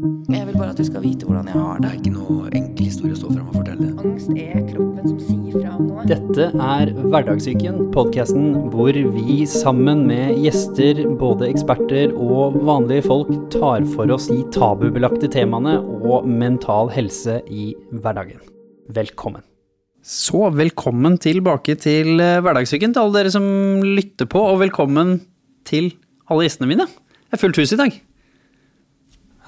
Jeg vil bare at du skal vite hvordan jeg har Det det. er ikke noe enkel historie å stå frem og fortelle. Angst er kroppen som sier fra om noe. Dette er Hverdagssyken, podkasten hvor vi sammen med gjester, både eksperter og vanlige folk, tar for oss de tabubelagte temaene og mental helse i hverdagen. Velkommen. Så velkommen tilbake til eh, Hverdagssyken til alle dere som lytter på, og velkommen til alle gjestene mine. Det er fullt hus i dag.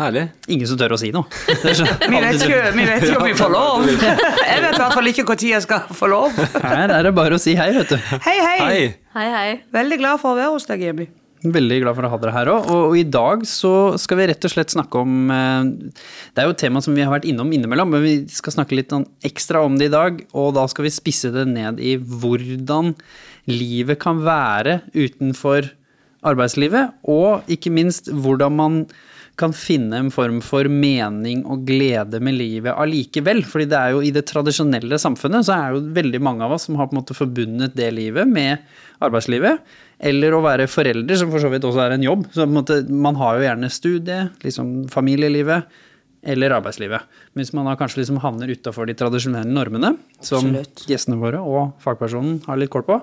Herlig. Ingen som tør å si noe. Er så- Vi vet ikke, vi vet ikke om vi får lov. Jeg vet i hvert fall ikke når jeg skal få lov. Her er det bare å si hei, vet du. Hei, hei. Hei. Hei, hei. Veldig glad for å være hos deg, Jemmy. Veldig glad for å ha dere her òg. Og, og i dag så skal vi rett og slett snakke om eh, Det er jo et tema som vi har vært innom innimellom, men vi skal snakke litt sånn ekstra om det i dag. Og da skal vi spisse det ned i hvordan livet kan være utenfor arbeidslivet. Og ikke minst hvordan man kan finne en form for mening og glede med livet allikevel. Fordi det er jo i det tradisjonelle samfunnet så er jo veldig mange av oss som har på en måte forbundet det livet med arbeidslivet. Eller å være forelder, som for så vidt også er en jobb. Så på en måte, man har jo gjerne studie, liksom familielivet, eller arbeidslivet. Men hvis man da kanskje liksom havner utafor de tradisjonelle normene, som Absolutt. gjestene våre og fagpersonen har litt kål på,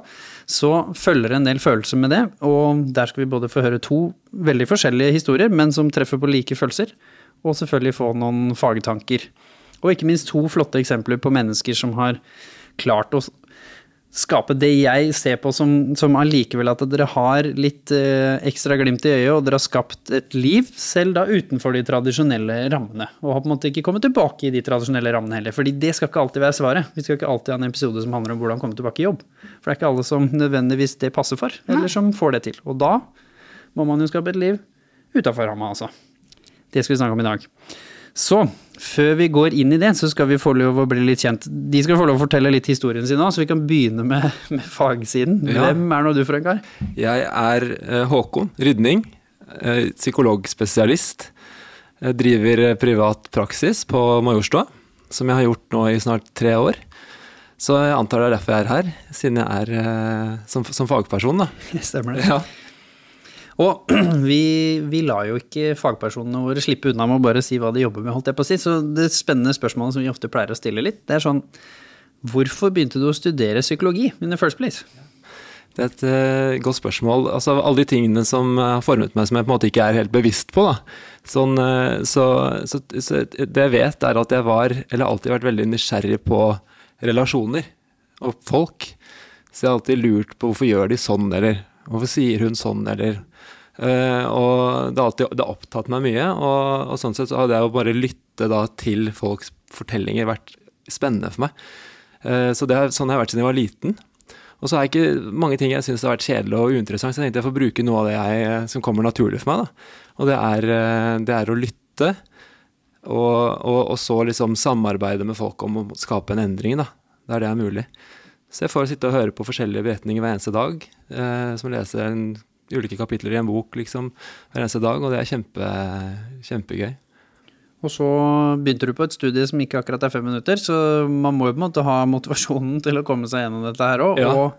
så følger en del følelser med det. Og der skal vi både få høre to veldig forskjellige historier, men som treffer på like følelser. Og selvfølgelig få noen fagtanker. Og ikke minst to flotte eksempler på mennesker som har klart å skape det jeg ser på som, som allikevel at dere har litt eh, ekstra glimt i øyet, og dere har skapt et liv, selv da utenfor de tradisjonelle rammene. Og har på en måte ikke kommet tilbake i de tradisjonelle rammene heller, fordi det skal ikke alltid være svaret. Vi skal ikke alltid ha en episode som handler om hvordan komme tilbake i jobb. For det er ikke alle som nødvendigvis det passer for, eller som får det til. Og da må man jo skape et liv utafor ramma, altså. Det skal vi snakke om i dag. Så før vi går inn i det, så skal vi få lov å bli litt kjent. De skal få lov å fortelle litt historien sin òg, så vi kan begynne med, med fagsiden. Ja. Hvem er nå du for en kar? Jeg er eh, Håkon Rydning, eh, psykologspesialist. Jeg driver eh, privat praksis på Majorstua, som jeg har gjort nå i snart tre år. Så jeg antar det er derfor jeg er her, siden jeg er som, som fagperson, da. Stemmer det. Ja. Og vi, vi lar jo ikke fagpersonene våre slippe unna med å bare si hva de jobber med, holdt jeg på å si. Så det spennende spørsmålet som vi ofte pleier å stille litt, det er sånn Hvorfor begynte du å studere psykologi in the first place? Det er et eh, godt spørsmål. Altså, alle de tingene som har formet meg som jeg på en måte ikke er helt bevisst på. Sånn, eh, så, så, så det jeg vet, er at jeg var, eller alltid vært veldig nysgjerrig på relasjoner og folk. Så jeg har alltid lurt på hvorfor gjør de sånn, eller hvorfor sier hun sånn, eller eh, Og det har alltid det har opptatt meg mye, og, og sånn sett så hadde jeg jo bare lytte da til folks fortellinger vært spennende for meg. Eh, så det er, sånn jeg har vært siden jeg var liten. Og så er det ikke mange ting jeg syns har vært kjedelig og uinteressant, så jeg tenkte jeg får bruke noe av det jeg, som kommer naturlig for meg. Da. Og det er, eh, det er å lytte, og, og, og så liksom samarbeide med folk om å skape en endring, da. Der det er mulig. Så jeg får sitte og høre på forskjellige beretninger hver eneste dag. Eh, som leser en, ulike kapitler i en bok liksom, hver eneste dag, og det er kjempe, kjempegøy. Og så begynte du på et studie som ikke akkurat er fem minutter, så man må jo på en måte ha motivasjonen til å komme seg gjennom dette her òg. Ja.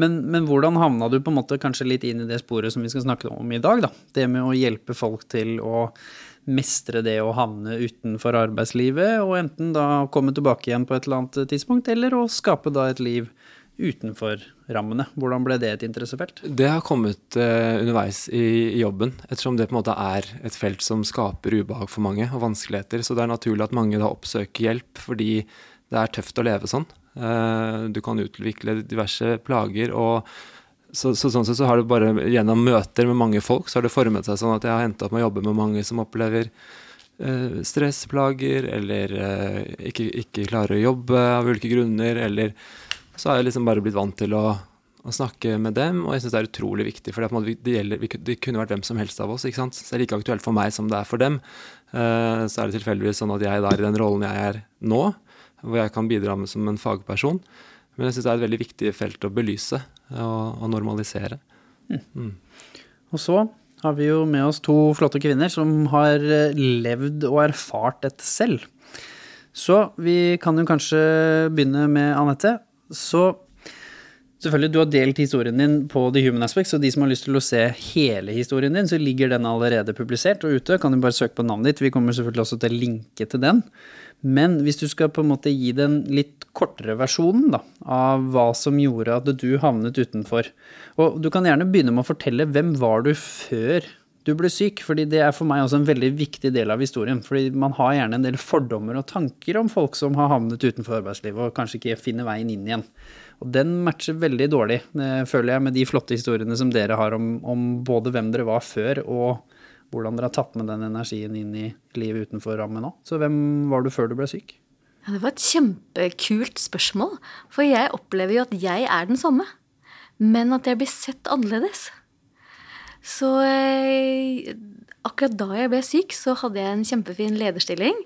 Men, men hvordan havna du på en måte kanskje litt inn i det sporet som vi skal snakke om i dag, da? Det med å hjelpe folk til å mestre det å havne utenfor arbeidslivet, og enten da komme tilbake igjen på et eller annet tidspunkt, eller å skape da et liv utenfor rammene. Hvordan ble det et interessefelt? Det har kommet eh, underveis i, jobben, ettersom det på en måte er et felt som skaper ubehag for mange og vanskeligheter. Så det er naturlig at mange da oppsøker hjelp, fordi det er tøft å leve sånn. Eh, du kan utvikle diverse plager, og så, så sånn sett så har det bare gjennom møter med mange folk, så har det formet seg sånn at jeg har endt opp med å jobbe med mange som opplever eh, stressplager, eller ikke, ikke klarer å jobbe av ulike grunner, eller så har jeg liksom bare blitt vant til å, å snakke med dem, og jeg syns det er utrolig viktig. For det, det, gjelder, det kunne vært hvem som helst av oss. ikke sant? Så det er like aktuelt for meg som det er for dem. Uh, så er det tilfeldigvis sånn at jeg er i den rollen jeg er nå, hvor jeg kan bidra med som en fagperson. Men jeg syns det er et veldig viktig felt å belyse og, og normalisere. Og så har vi jo med oss to flotte kvinner som har eh, levd og erfart dette selv. Så vi kan jo kanskje begynne med Anette. Så Selvfølgelig, du har delt historien din på The Human Aspects, og de som har lyst til å se hele historien din, så ligger den allerede publisert og ute. Kan du bare søke på navnet ditt. Vi kommer selvfølgelig også til å linke til den. Men hvis du skal på en måte gi den litt kortere versjonen da, av hva som gjorde at du havnet utenfor Og du kan gjerne begynne med å fortelle hvem var du før du ble syk? fordi det er for meg også en veldig viktig del av historien. fordi man har gjerne en del fordommer og tanker om folk som har havnet utenfor arbeidslivet og kanskje ikke finner veien inn igjen. Og den matcher veldig dårlig, føler jeg, med de flotte historiene som dere har om, om både hvem dere var før og hvordan dere har tatt med den energien inn i livet utenfor rammen nå. Så hvem var du før du ble syk? Ja, det var et kjempekult spørsmål. For jeg opplever jo at jeg er den samme. Men at jeg blir sett annerledes. Så eh, akkurat da jeg ble syk, så hadde jeg en kjempefin lederstilling.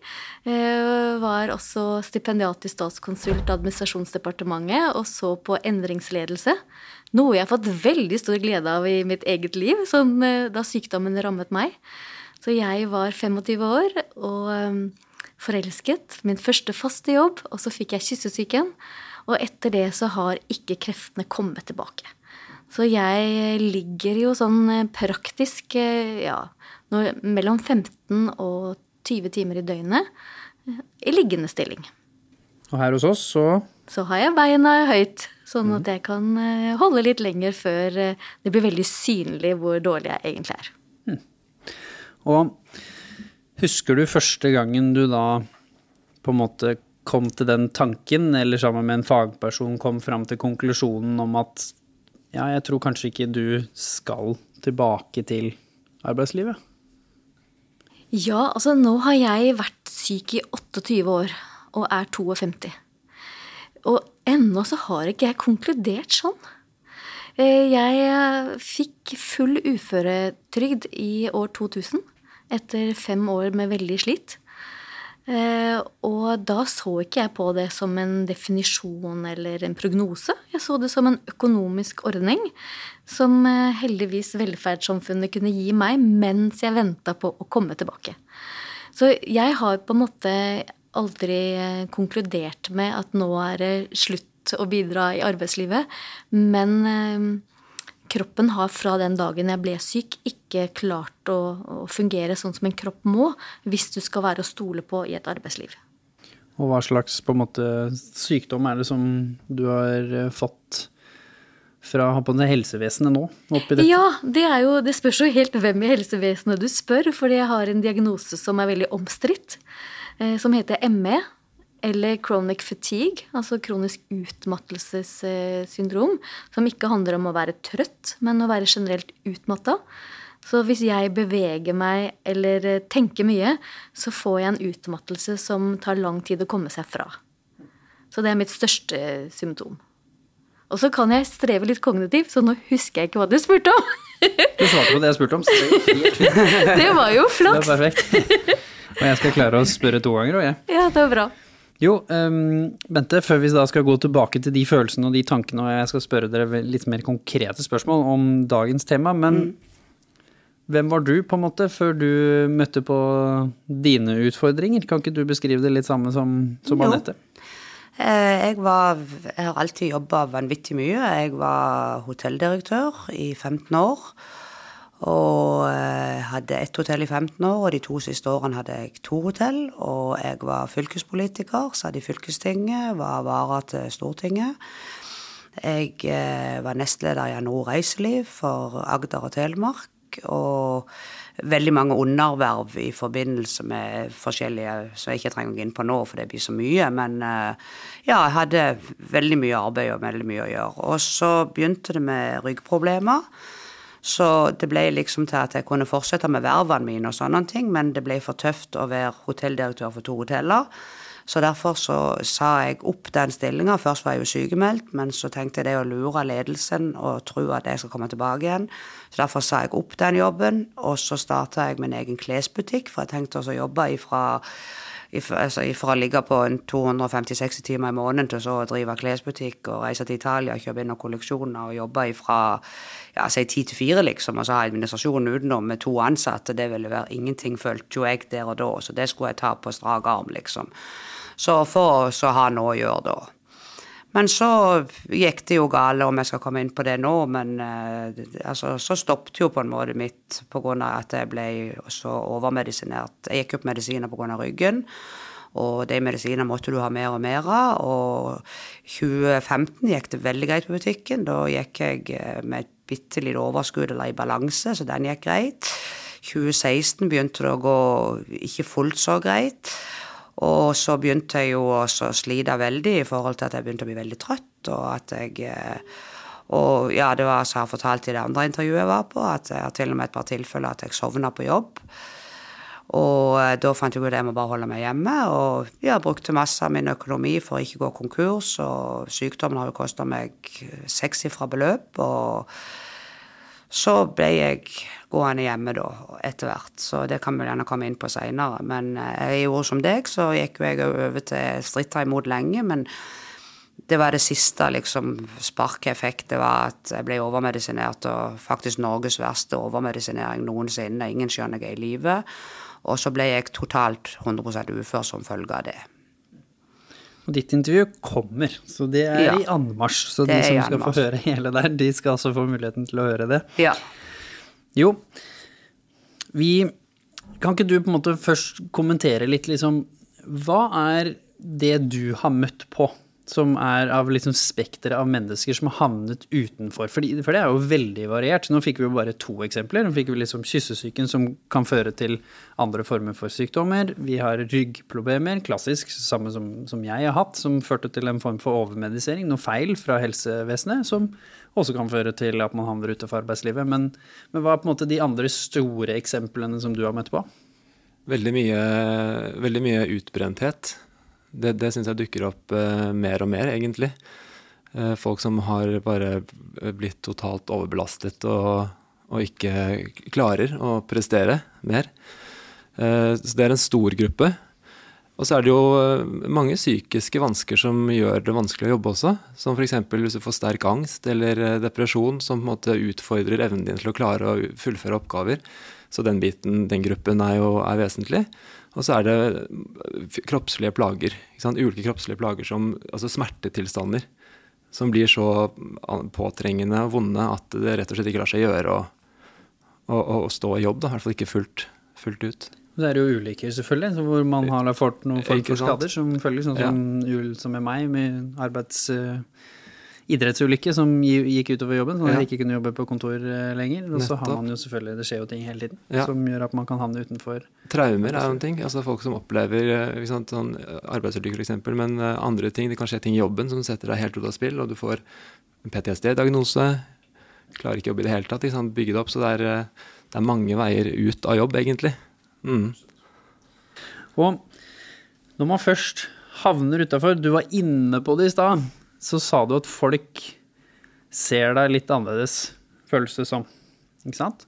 Eh, var også stipendiat i Statskonsult administrasjonsdepartementet og så på endringsledelse. Noe jeg har fått veldig stor glede av i mitt eget liv, sånn, eh, da sykdommen rammet meg. Så jeg var 25 år og eh, forelsket. Min første faste jobb, og så fikk jeg kyssesyken. Og etter det så har ikke kreftene kommet tilbake. Så jeg ligger jo sånn eh, praktisk ja, mellom 15 og 20 timer i døgnet i liggende stilling. Og her hos oss så Så har jeg beina høyt. Sånn at jeg kan eh, holde litt lenger før eh, det blir veldig synlig hvor dårlig jeg egentlig er. Mm. Og husker du første gangen du da på en måte kom til den tanken, eller sammen med en fagperson kom fram til konklusjonen om at ja, jeg tror kanskje ikke du skal tilbake til arbeidslivet? Ja, altså nå har jeg vært syk i 28 år og er 52. Og ennå så har ikke jeg konkludert sånn. Eh, jeg eh, fikk full uføretrygd i år 2000 etter fem år med veldig slit. Eh, og da så ikke jeg på det som en definisjon eller en prognose. Jeg så det som en økonomisk ordning som heldigvis velferdssamfunnet kunne gi meg mens jeg venta på å komme tilbake. Så jeg har på en måte aldri eh, konkludert med at nå er det slutt å bidra i arbeidslivet. Men eh, kroppen har fra den dagen jeg ble syk, ikke klart å, å, fungere sånn som en kropp må, hvis du skal være å stole på i et arbeidsliv. Og hva slags måte, sykdom er det som du har eh, fått fra på det helsevesenet nå? oppi dette? Ja, det, jo, det spørs jo helt hvem i helsevesenet du spør, fordi jeg har en diagnose som er veldig omstridt. Eh, som heter ME, eller chronic fatigue, altså kronisk utmattelsessyndrom, som ikke handler om å være trøtt, men å være generelt utmatta. Så hvis jeg beveger meg eller eh, tenker mye, så får jeg en utmattelse som tar lang tid å komme seg fra. Så det er mitt største symptom. Og så kan jeg streve litt kognitivt, så nå husker jeg ikke hva du spurte om. du svarte på det jeg spurte om, så det, det var jo flaks. Det var perfekt. Og jeg skal klare å spørre to ganger òg, jeg. Ja, det er bra. Jo, um, Bente, før vi da skal gå tilbake til de følelsene og de tankene, og jeg skal spørre dere litt mer konkrete spørsmål om dagens tema, men mm. hvem var du på en måte før du møtte på dine utfordringer? Kan ikke du beskrive det litt samme som, som Anette? Eh, jeg, var, jeg har alltid jobba vanvittig mye. Jeg var hotelldirektør i 15 år. Og eh, hadde ett hotell i 15 år, og de to siste årene hadde jeg to hotell. Og jeg var fylkespolitiker, satt i fylkestinget, var vara til Stortinget. Jeg eh, var nestleder i Anor Reiseliv for Agder og Telemark. Og veldig mange underverv i forbindelse med forskjellige som jeg ikke trenger å gå inn på nå, for det blir så mye. Men eh, ja, jeg hadde veldig mye arbeid og veldig mye å gjøre. Og så begynte det med ryggproblemer. Så det ble liksom til at jeg kunne fortsette med vervene mine og sånne ting, men det ble for tøft å være hotelldirektør for to hoteller. Så derfor så sa jeg opp den stillinga. Først var jeg jo sykemeldt, men så tenkte jeg det å lure ledelsen og tro at jeg skal komme tilbake igjen. Så derfor sa jeg opp den jobben, og så starta jeg min egen klesbutikk, for jeg tenkte også å jobbe ifra altså fra å ligge på 250-60 timer i måneden til så å drive klesbutikk og reise til Italia, og kjøpe inn noen kolleksjoner og jobbe fra ja, si ti til fire, liksom, og så ha administrasjonen utenom med to ansatte, det ville være ingenting, følte jo jeg der og da, så det skulle jeg ta på strak arm, liksom. Så for å ha noe å gjøre da. Men så gikk det jo gale, om jeg skal komme inn på det nå, men eh, altså, så stoppet jo på en måte mitt pga. at jeg ble så overmedisinert. Jeg gikk opp medisiner pga. ryggen. Og de medisinene måtte du ha mer og mer av. Og 2015 gikk det veldig greit på butikken. Da gikk jeg eh, med et bitte lite overskudd eller i balanse, så den gikk greit. 2016 begynte det å gå ikke fullt så greit. Og så begynte jeg jo å slite veldig i forhold til at jeg begynte å bli veldig trøtt, og at jeg eh, Og ja, det var som jeg har fortalt i det andre intervjuet jeg var på, at jeg har til og med et par tilfeller at jeg sovna på jobb. Og eh, da fant jeg ut at jeg må bare holde meg hjemme. Og jeg brukte masse av min økonomi for å ikke gå konkurs. Og sykdommen har jo kosta meg sekssifra beløp. Og så ble jeg gående hjemme da, etter hvert. Så det kan vi gjerne komme inn på seinere. Men eh, jeg gjorde som deg, så gikk jo jeg over til stritta imot lenge. Men det var det siste liksom, sparket jeg fikk. Det var at jeg ble overmedisinert, og faktisk Norges verste overmedisinering noensinne. Ingen skjønner jeg er i live. Og så ble jeg totalt 100 ufør som følge av det. Og ditt intervju kommer, så det er ja, i anmarsj. Så de som skal få høre hele der, de skal altså få muligheten til å høre det. Ja. Jo, vi Kan ikke du på en måte først kommentere litt, liksom Hva er det du har møtt på som er av liksom spekteret av mennesker som har havnet utenfor. Fordi, for det er jo veldig variert. Nå fikk vi jo bare to eksempler. Nå fikk vi liksom kyssesyken som kan føre til andre former for sykdommer. Vi har ryggproblemer, klassisk, samme som, som jeg har hatt, som førte til en form for overmedisering. Noe feil fra helsevesenet som også kan føre til at man havner utenfor arbeidslivet. Men, men hva er på en måte de andre store eksemplene som du har møtt på? Veldig mye, veldig mye utbrenthet det, det syns jeg dukker opp eh, mer og mer, egentlig. Eh, folk som har bare blitt totalt overbelastet og, og ikke klarer å prestere mer. Eh, så det er en stor gruppe. Og så er det jo eh, mange psykiske vansker som gjør det vanskelig å jobbe også. Som f.eks. hvis du får sterk angst eller eh, depresjon som på en måte utfordrer evnen din til å klare å fullføre oppgaver. Så den biten, den gruppen, er jo er vesentlig. Og så er det eh, kroppslige plager. Ulike kroppslige plager som altså smertetilstander. Som blir så påtrengende og vonde at det rett og slett ikke lar seg gjøre å, å, å stå i jobb. Da. I hvert fall ikke fullt, fullt ut. Det er jo ulykker, selvfølgelig, hvor man har fått noen form for skader. Som følger sånn som, ja. som med meg, med arbeids... Uh, idrettsulykke som gikk utover jobben, så ja. jeg ikke kunne jobbe på kontor eh, lenger. Og så har man jo selvfølgelig, det skjer jo ting hele tiden ja. som gjør at man kan havne utenfor. Traumer er jo en ting. altså Folk som opplever eh, sant, sånn arbeidsulykker f.eks., men eh, andre ting. Det kan skje ting i jobben som setter deg helt ut av spill, og du får en PTSD-diagnose. Klarer ikke å jobbe i det hele tatt. Ikke Bygge det opp. Så det er, det er, mange veier ut av jobb, egentlig. Mm. Og når man først havner utafor Du var inne på det i stad så sa du at folk ser deg litt annerledes, føles det som. Ikke sant?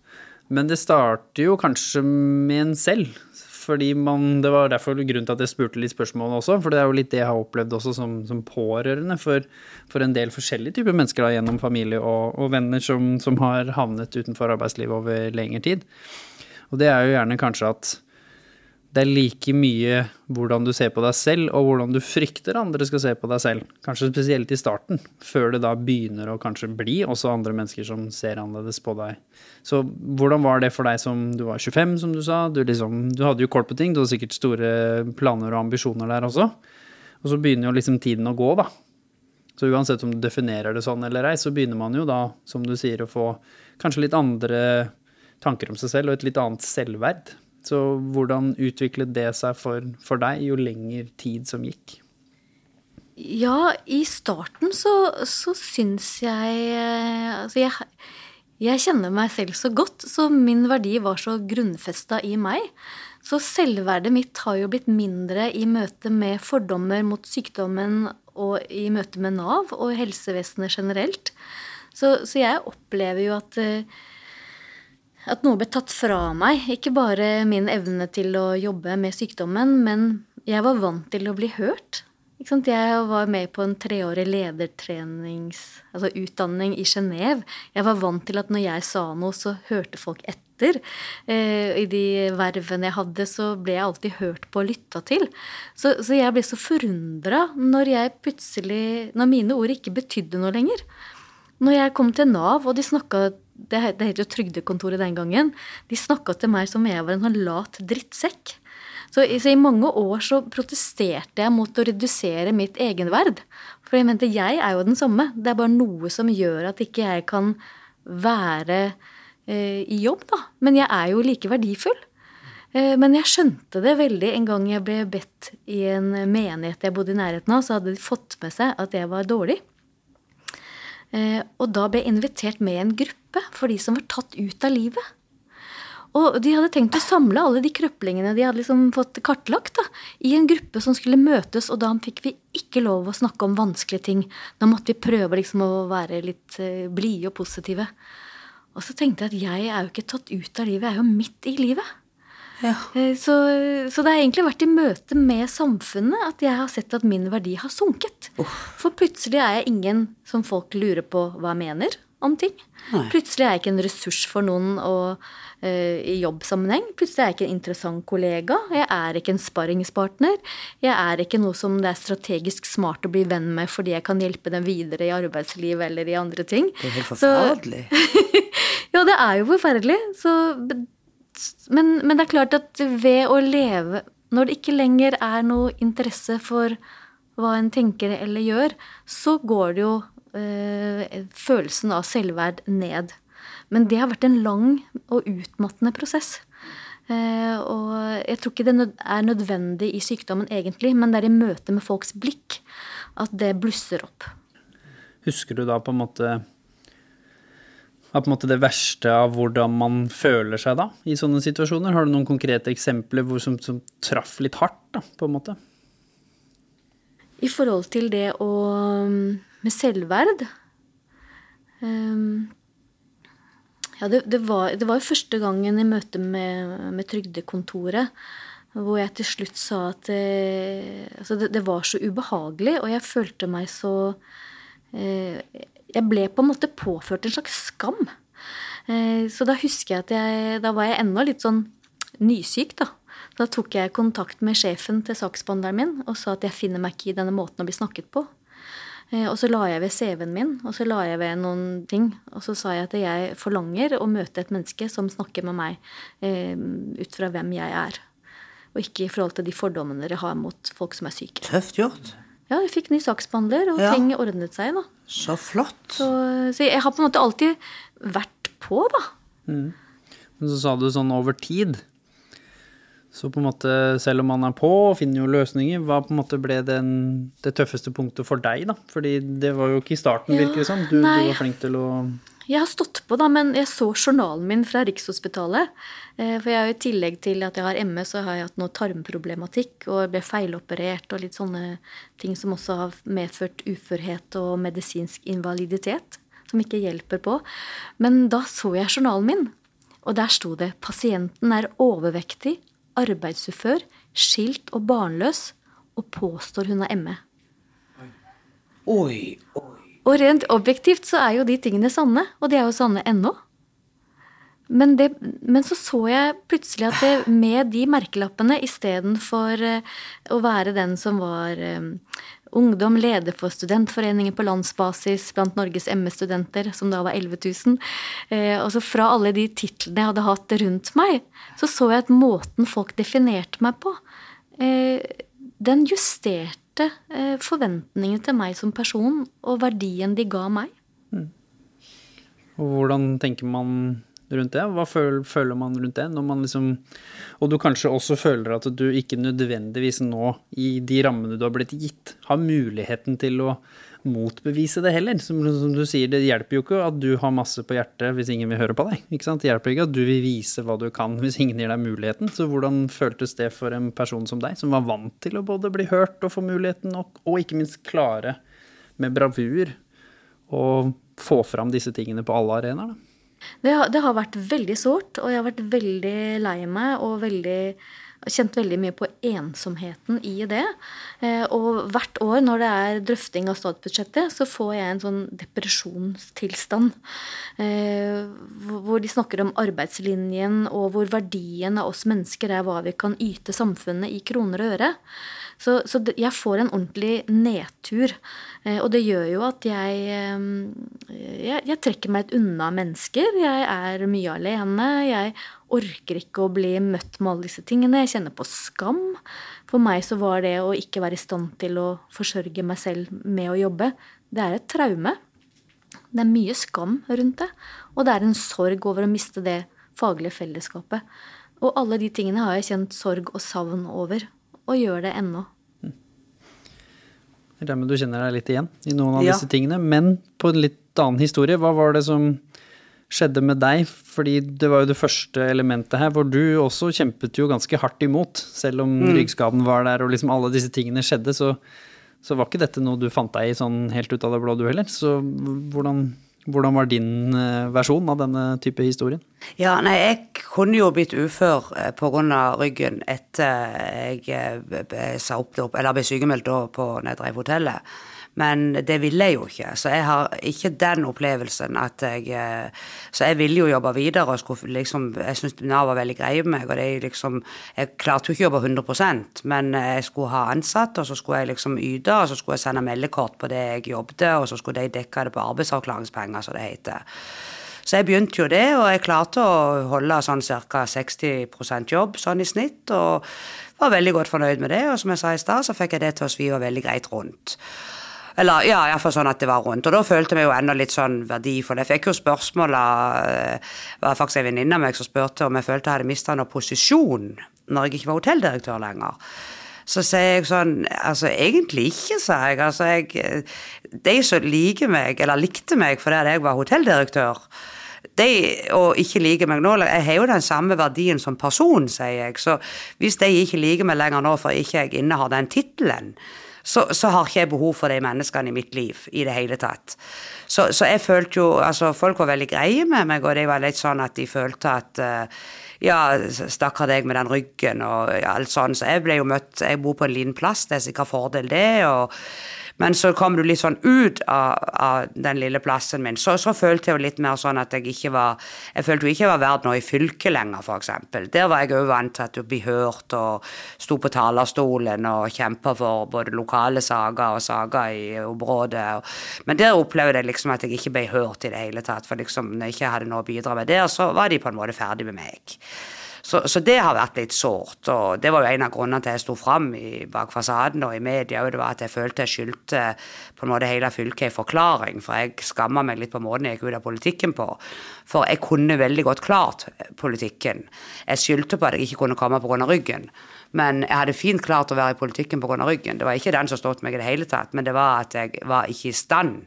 Men det starter jo kanskje med en selv. Fordi man, Det var derfor grunnen til at jeg spurte litt spørsmål også. For det er jo litt det jeg har opplevd også som, som pårørende for, for, en del forskjellige typer mennesker da, gjennom familie og, og venner som, som, har havnet utenfor arbeidslivet over lengre tid. Og det er jo gjerne kanskje at det er like mye hvordan du ser på deg selv, og hvordan du frykter andre skal se på deg selv. Kanskje spesielt i starten, før det da begynner å kanskje bli også andre mennesker som ser annerledes på deg. Så hvordan var det for deg som du var 25, som du sa? Du, liksom, du hadde jo kort på ting, du hadde sikkert store planer og ambisjoner der også. Og så begynner jo liksom tiden å gå, da. Så uansett om du definerer det sånn eller ei, så begynner man jo da, som du sier, å få kanskje litt andre tanker om seg selv og et litt annet selvverd. Så hvordan utviklet det seg for, for deg jo lenger tid som gikk? Ja, i starten så, så syns jeg eh, Altså, jeg, jeg kjenner meg selv så godt, så min verdi var så grunnfesta i meg. Så selvverdet mitt har jo blitt mindre i møte med fordommer mot sykdommen og i møte med Nav og helsevesenet generelt. Så, så jeg opplever jo at uh, at noe ble tatt fra meg. Ikke bare min evne til å jobbe med sykdommen, men jeg var vant til å bli hørt. Jeg var med på en treårig ledertrenings... Altså i Genéve. Jeg var vant til at når jeg sa noe, så hørte folk etter. Eh, I de vervene jeg hadde, så ble jeg alltid hørt på og lytta til. Så, så jeg ble så forundra når Når mine ord ikke betydde noe lenger. Når jeg kom til Nav, og de snakka det, det het jo Trygdekontoret den gangen. De snakka til meg som om jeg var en sånn lat drittsekk. Så, så, i mange år så protesterte jeg mot å redusere mitt egenverd. For jeg mente jeg er jo den samme. Det er bare noe som gjør at ikke jeg kan være eh, i jobb, da. Men jeg er jo like verdifull. Eh, men jeg skjønte det veldig en gang jeg ble bedt i en menighet jeg bodde i nærheten av, så hadde de fått med seg at jeg var dårlig. Eh, og da ble jeg invitert med i en gruppe for de som var tatt ut av livet. Og de hadde tenkt å samle alle de krøplingene de hadde liksom fått kartlagt, da, i en gruppe som skulle møtes, og da fikk vi ikke lov å snakke om vanskelige ting. Da måtte vi prøve liksom å være litt uh, blide og positive. Og så tenkte jeg at jeg er jo ikke tatt ut av livet, jeg er jo midt i livet. Ja. Eh, så, så, det har egentlig vært i møte med samfunnet at jeg har sett at min verdi har sunket. Oh. For plutselig er jeg ingen som folk lurer på hva jeg mener om ting. Nei. Plutselig er jeg ikke en ressurs for noen og, uh, i jobbsammenheng. Plutselig er jeg ikke en interessant kollega. Jeg er ikke en sparringspartner. Jeg er ikke noe som det er strategisk smart å bli venn med fordi jeg kan hjelpe dem videre i arbeidsliv eller i andre ting. Det er helt forferdelig. ja, det er jo forferdelig. Så, men, men det er klart at ved å leve Når det ikke lenger er noe interesse for hva en tenker eller gjør, så går det jo Eh, følelsen av selvverd ned. Men det har vært en lang og utmattende prosess. Eh, og jeg tror ikke det er nødvendig i sykdommen egentlig, men det er i møte med folks blikk at det blusser opp. Husker du da på en måte på en måte det verste av hvordan man føler seg da, i sånne situasjoner? Har du noen konkrete eksempler hvor, som, som traff litt hardt, da, på en måte? I forhold til det å med selvverd. Um, ja, det, det, var, det, var, første gangen i møte med, med Trygdekontoret hvor jeg til slutt sa at eh, altså det, det, var så ubehagelig, og jeg følte meg så eh, Jeg ble på en måte påført en slags skam. Eh, så da husker jeg at jeg Da var jeg ennå litt sånn nysyk, da. Da tok jeg kontakt med sjefen til saksbehandleren min og sa at jeg finner meg ikke i denne måten å bli snakket på. Eh, og så la jeg ved CV-en min, og så la jeg ved noen ting. Og så sa jeg at jeg forlanger å møte et menneske som snakker med meg eh, ut fra hvem jeg er. Og ikke i forhold til de fordommene dere har mot folk som er syke. Tøft gjort. Ja, jeg fikk ny saksbehandler, og ja. ting ordnet seg, da. Så flott. Så, så, jeg har på en måte alltid vært på, da. Mm. Men så sa du sånn over tid. Så på en måte, selv om man er på og finner jo løsninger, hva på en måte ble den, det tøffeste punktet for deg, da? Fordi det var jo ikke i starten, ja, virker det som. Du, du, var flink til å Jeg har stått på, da, men jeg så journalen min fra Rikshospitalet. Eh, for jeg i tillegg til at jeg har ME, så har jeg hatt noe tarmproblematikk og ble feiloperert og litt sånne ting som også har medført uførhet og medisinsk invaliditet. Som ikke hjelper på. Men da så jeg journalen min, og der sto det 'Pasienten er overvektig arbeidsufør, skilt og barnløs, og påstår hun har ME. Oi, oi. Og rent objektivt så er jo de tingene sanne, og de er jo sanne ennå. Men, det, men så så jeg plutselig at det, med de merkelappene istedenfor uh, å være den som var um, ungdom, leder for studentforeninger på landsbasis blant Norges ME-studenter, som da var 11 000. Eh, altså fra alle de titlene jeg hadde hatt rundt meg, så så jeg at måten folk definerte meg på, eh, den justerte eh, forventningene til meg som person og verdien de ga meg. Mm. Og hvordan tenker man rundt det? Hva føler, man rundt det? Når man liksom, og du kanskje også føler at du ikke nødvendigvis nå, i de rammene du har blitt gitt, har muligheten til å motbevise det heller. Som, som, du sier, det hjelper jo ikke at du har masse på hjertet hvis ingen vil høre på deg. ikke sant? Det hjelper ikke at du vil vise hva du kan hvis ingen gir deg muligheten. Så hvordan føltes det for en person som deg, som var vant til å både bli hørt og få muligheten, og, og ikke minst klare med bravur å få fram disse tingene på alle arenaer? Det det har vært veldig sårt, og jeg har vært veldig lei meg og veldig kjent veldig mye på ensomheten i det. Eh, og hvert år når det er drøfting av statsbudsjettet, så får jeg en sånn depresjonstilstand. Eh, hvor de snakker om arbeidslinjen, og hvor verdien av oss mennesker er hva vi kan yte samfunnet i kroner og øre. Så, så jeg får en ordentlig nedtur. Eh, og det gjør jo at jeg, jeg, jeg trekker meg unna mennesker. Jeg er mye alene. Jeg orker ikke å bli møtt med alle disse tingene. Jeg kjenner på skam. For meg så var det å ikke være i stand til å forsørge meg selv med å jobbe, det er et traume. Det er mye skam rundt det. Og det er en sorg over å miste det faglige fellesskapet. Og alle de tingene har jeg kjent sorg og savn over og gjør det ennå. Jeg regner med du kjenner deg litt igjen i noen av ja. disse tingene. Men på en litt annen historie, hva var det som skjedde med deg? Fordi det var jo det første elementet her, hvor du også kjempet jo ganske hardt imot. Selv om mm. ryggskaden var der og liksom alle disse tingene skjedde, så, så var ikke dette noe du fant deg i sånn helt ut av det blå, du heller. Så hvordan hvordan var din eh, versjon av denne type historien? Ja, nei, Jeg kunne jo blitt ufør eh, pga. ryggen etter jeg eh, sa opp, eller ble sykemeldt på Nedreiv hotellet. Men det ville jeg jo ikke. Så jeg har ikke den opplevelsen at jeg eh, Så jeg ville jo jobbe videre og skulle liksom Jeg syns Nav var veldig greie med meg, og det liksom Jeg klarte jo ikke å jobbe 100% men jeg skulle ha ansatte, og så skulle jeg liksom yte, og så skulle jeg sende meldekort på det jeg jobbet, og så skulle de dekke det på arbeidsavklaringspenger, som det heter. Så jeg begynte jo det, og jeg klarte å holde sånn ca. 60% jobb sånn i snitt, og var veldig godt fornøyd med det. Og som jeg sa i stad, så fikk jeg det til å svive veldig greit rundt. Eller ja, iallfall sånn at det var rundt. Og da følte vi jo enda litt sånn verdifull. Jeg fikk jo spørsmål av eh, var faktisk en venninne av meg som spurte om jeg følte jeg hadde mista noe posisjon når jeg ikke var hotelldirektør lenger. Så sier jeg sånn Altså, egentlig ikke, sa jeg. Altså, jeg De som liker meg, eller likte meg fordi jeg var hotelldirektør, de, og ikke liker meg nå Jeg har jo den samme verdien som person, sier jeg. Så hvis de ikke liker meg lenger nå for ikke jeg innehar den tittelen, så, så, har ikke jeg behov for de menneskene i mitt liv i det hele tatt. Så, så, jeg følte jo Altså, folk var veldig greie med meg, og det var litt sånn at de følte at uh, ja, stakkar deg med den ryggen og alt sånn. Så jeg ble jo møtt Jeg bor på en liten plass, det er sikkert fordel, det. og men så kom du litt sånn ut av, av den lille plassen min. Så, så, følte jeg jo litt mer sånn at jeg ikke var Jeg følte jo ikke jeg var verdt noe i fylket lenger, f.eks. Der var jeg òg vant til at du ble hørt og sto på talerstolen og kjempa for både lokale saker og saker i området. Men der opplevde jeg liksom at jeg ikke ble hørt i det hele tatt. For liksom når jeg ikke hadde noe å bidra med der, så var de på en måte ferdig med meg. Så, så, det har vært litt sårt. Og det var jo en av grunnene til jeg sto fram bak fasaden og i media. Og det var at jeg følte jeg skyldte på en måte hele fylket en forklaring. For jeg skamma meg litt på måten jeg gikk ut av politikken på. For jeg kunne veldig godt klart politikken. Jeg skyldte på at jeg ikke kunne komme pga. ryggen. Men jeg hadde fint klart å være i politikken pga. ryggen. Det var ikke den som stod meg i det hele tatt, men det var at jeg var ikke i stand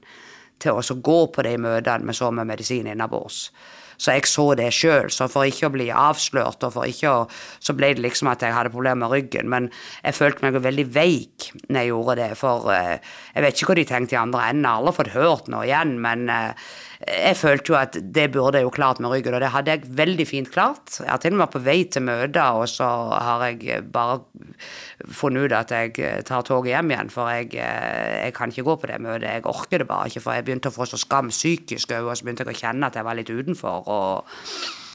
til å gå på de møtene med så mye medisin innabords. Så jeg så det sjøl. Så for ikke å bli avslørt, og for ikke å Så ble det liksom at jeg hadde problemer med ryggen. Men jeg følte meg veldig veik når jeg gjorde det. For uh, jeg vet ikke hva de tenkte i andre enden. Jeg har fått hørt noe igjen. Men uh, jeg følte jo at det burde jeg jo klart med ryggen, og det hadde jeg veldig fint klart. Jeg har til og med på vei til møter, og så har jeg bare funnet ut at jeg tar toget hjem igjen, for jeg, jeg, kan ikke gå på det møtet. Jeg orker det bare ikke, for jeg begynte å få så skam psykisk òg, og så begynte jeg å kjenne at jeg var litt utenfor. Og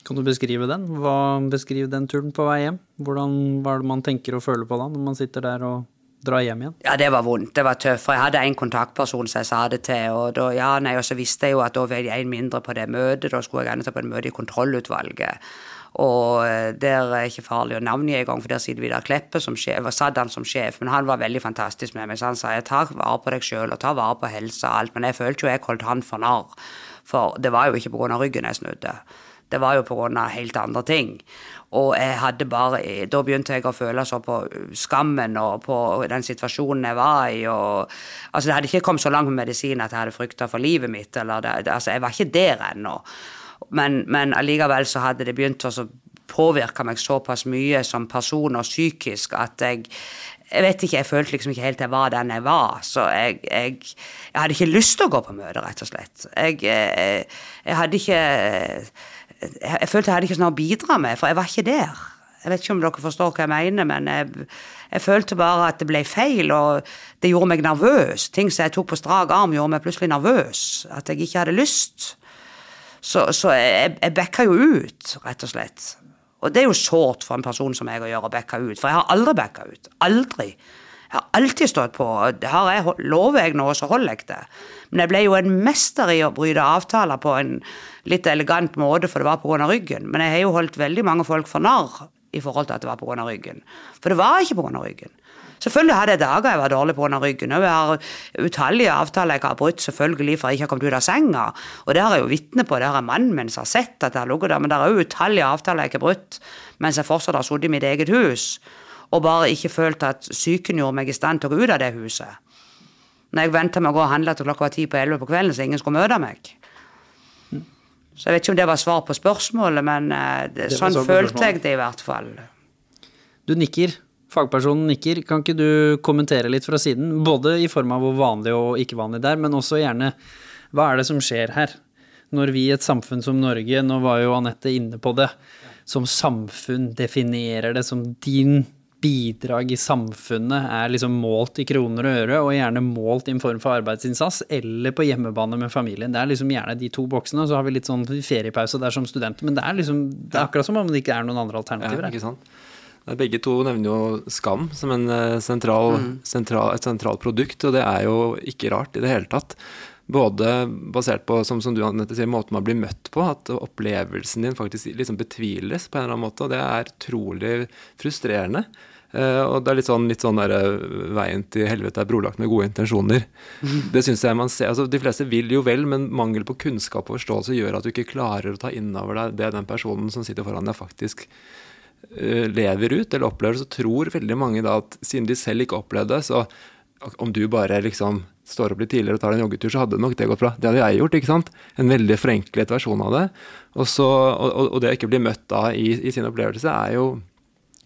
kan du beskrive den? Hva, beskriv den turen på vei hjem. Hvordan hva er det man tenker og føler på da, når man sitter der og drar hjem igjen? Ja, det var vondt. Det var tøft. For jeg hadde en kontaktperson som jeg sa det til. Og, da, ja, nei, og så visste jeg jo at da var jeg en mindre på det møtet. Da skulle jeg gjerne ta på et møte i kontrollutvalget. Og eh, der er ikke farlig å navngi engang, for der sitter Vidar Kleppe som sjef, og satt han som sjef. Men han var veldig fantastisk med meg. Så han sa jeg tar vare på deg sjøl og tar vare på helsa og alt. Men jeg følte jo jeg holdt han for narr. For det var jo ikke pga. ryggen jeg snudde. Det var jo pga. helt andre ting. Og jeg hadde bare Da begynte jeg å føle så på skammen og på den situasjonen jeg var i. Og, altså, det hadde ikke kommet så langt med medisin at jeg hadde frykta for livet mitt. Eller det, altså, jeg var ikke der ennå. Men, men allikevel så hadde det begynt å påvirke meg såpass mye som person og psykisk at jeg jeg vet ikke, jeg følte liksom ikke helt jeg var den jeg var. Så jeg, jeg, jeg hadde ikke lyst til å gå på møte, rett og slett. Jeg, jeg, jeg hadde ikke jeg følte jeg hadde ikke sånn å bidra med, for jeg var ikke der. Jeg vet ikke om dere forstår hva jeg mener, men jeg følte bare at det ble feil, og det gjorde meg nervøs. Ting som jeg tok på strak arm, gjorde meg plutselig nervøs. At jeg ikke hadde lyst. Så, så jeg, jeg backa jo ut, rett og slett. Og det er jo sårt for en person som meg å gjøre å backe ut, for jeg har aldri backa ut. Aldri. Jeg har alltid stått på. Har jeg, lover jeg noe, så holder jeg det. Men jeg ble jo en mester i å bryte avtaler på en litt elegant måte, for det var pga. ryggen. Men jeg har jo holdt veldig mange folk for narr i forhold til at det var pga. ryggen. For det var ikke pga. ryggen. Selvfølgelig hadde jeg dager jeg var dårlig på under ryggen. Og jeg har utallige avtaler jeg har brutt selvfølgelig for jeg ikke har kommet ut av senga. Og det har jeg jo vitne på, det har mannen min som har sett at jeg har ligget der. Men det er jo utallige avtaler jeg ikke har brutt mens jeg fortsatt har sittet i mitt eget hus. Og bare ikke følt at psyken gjorde meg i stand til å gå ut av det huset. Når jeg venta med å gå og handle til klokka var ti på elleve på kvelden, så ingen skulle møte meg. Så jeg vet ikke om det var svar på spørsmålet, men det, det, sånn følte jeg det i hvert fall. Du nikker. Fagpersonen nikker. Kan ikke du kommentere litt fra siden? Både i form av hvor vanlig og ikke vanlig det er, men også gjerne hva er det som skjer her? Når vi i et samfunn som Norge, nå var jo Anette inne på det, som samfunn definerer det som din bidrag i samfunnet er liksom målt i kroner og øre, og gjerne målt i en form for arbeidsinnsats, eller på hjemmebane med familien. Det er liksom gjerne de to boksene, og så har vi litt sånn feriepause der som studenter. Men det er liksom, det er akkurat som om det ikke er noen andre alternativer. Ja, ikke sant? Begge to nevner jo skam som en eh, sentral, mm. sentral, et sentralt produkt, og det er jo ikke rart i det hele tatt. Både basert på, som, som du Annette sier, måten man blir møtt på, at opplevelsen din faktisk liksom betviles på en eller annen måte. Og det er utrolig frustrerende. Uh, og det er litt sånn, litt sånn der, uh, veien til helvete er brolagt med gode intensjoner. Det synes jeg man ser, altså De fleste vil jo vel, men mangel på kunnskap og forståelse gjør at du ikke klarer å ta inn over deg det den personen som sitter foran deg, faktisk lever ut eller opplever. Så tror veldig mange da at siden de selv ikke opplevde det, så om du bare liksom står opp litt tidligere og tar en joggetur, så hadde nok det gått bra. Det hadde jeg gjort, ikke sant. En veldig forenklet versjon av det. Og, så, og, og det å ikke bli møtt da i, i sin opplevelse er jo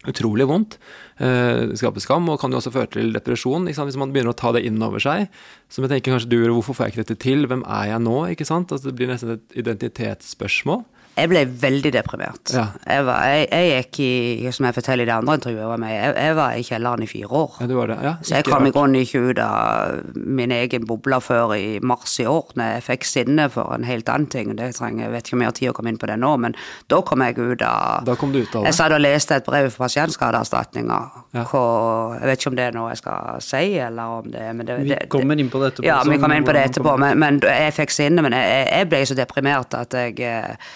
utrolig vondt. Eh, skaper skam og kan jo også føre til depresjon hvis man begynner å ta det inn over seg. Som jeg tenker kanskje du gjør, hvorfor får jeg ikke dette til, hvem er jeg nå? ikke sant? Altså, det blir nesten et identitetsspørsmål. Jeg ble veldig deprimert. Ja. Jeg, var, jeg, jeg, gikk i som jeg forteller i det andre intervjuet var jeg, jeg var i kjelleren i fire år. Ja, var det. Ja, så jeg kom i grunnen ikke ut av min egen boble før i mars i år, når jeg fikk sinne for en helt annen ting. Det trenger, Jeg vet ikke om jeg har tid å komme inn på det nå, men da kom jeg ut av Da kom du ut av det? Jeg satt og leste et brev fra Pasientskadeerstatninga. Jeg vet ikke om det er noe jeg skal si, eller om det, er... det, Vi kommer inn på det etterpå. Ja, vi kommer inn på det etterpå, men, men jeg fikk sinne. Men jeg, jeg ble så deprimert at jeg eh,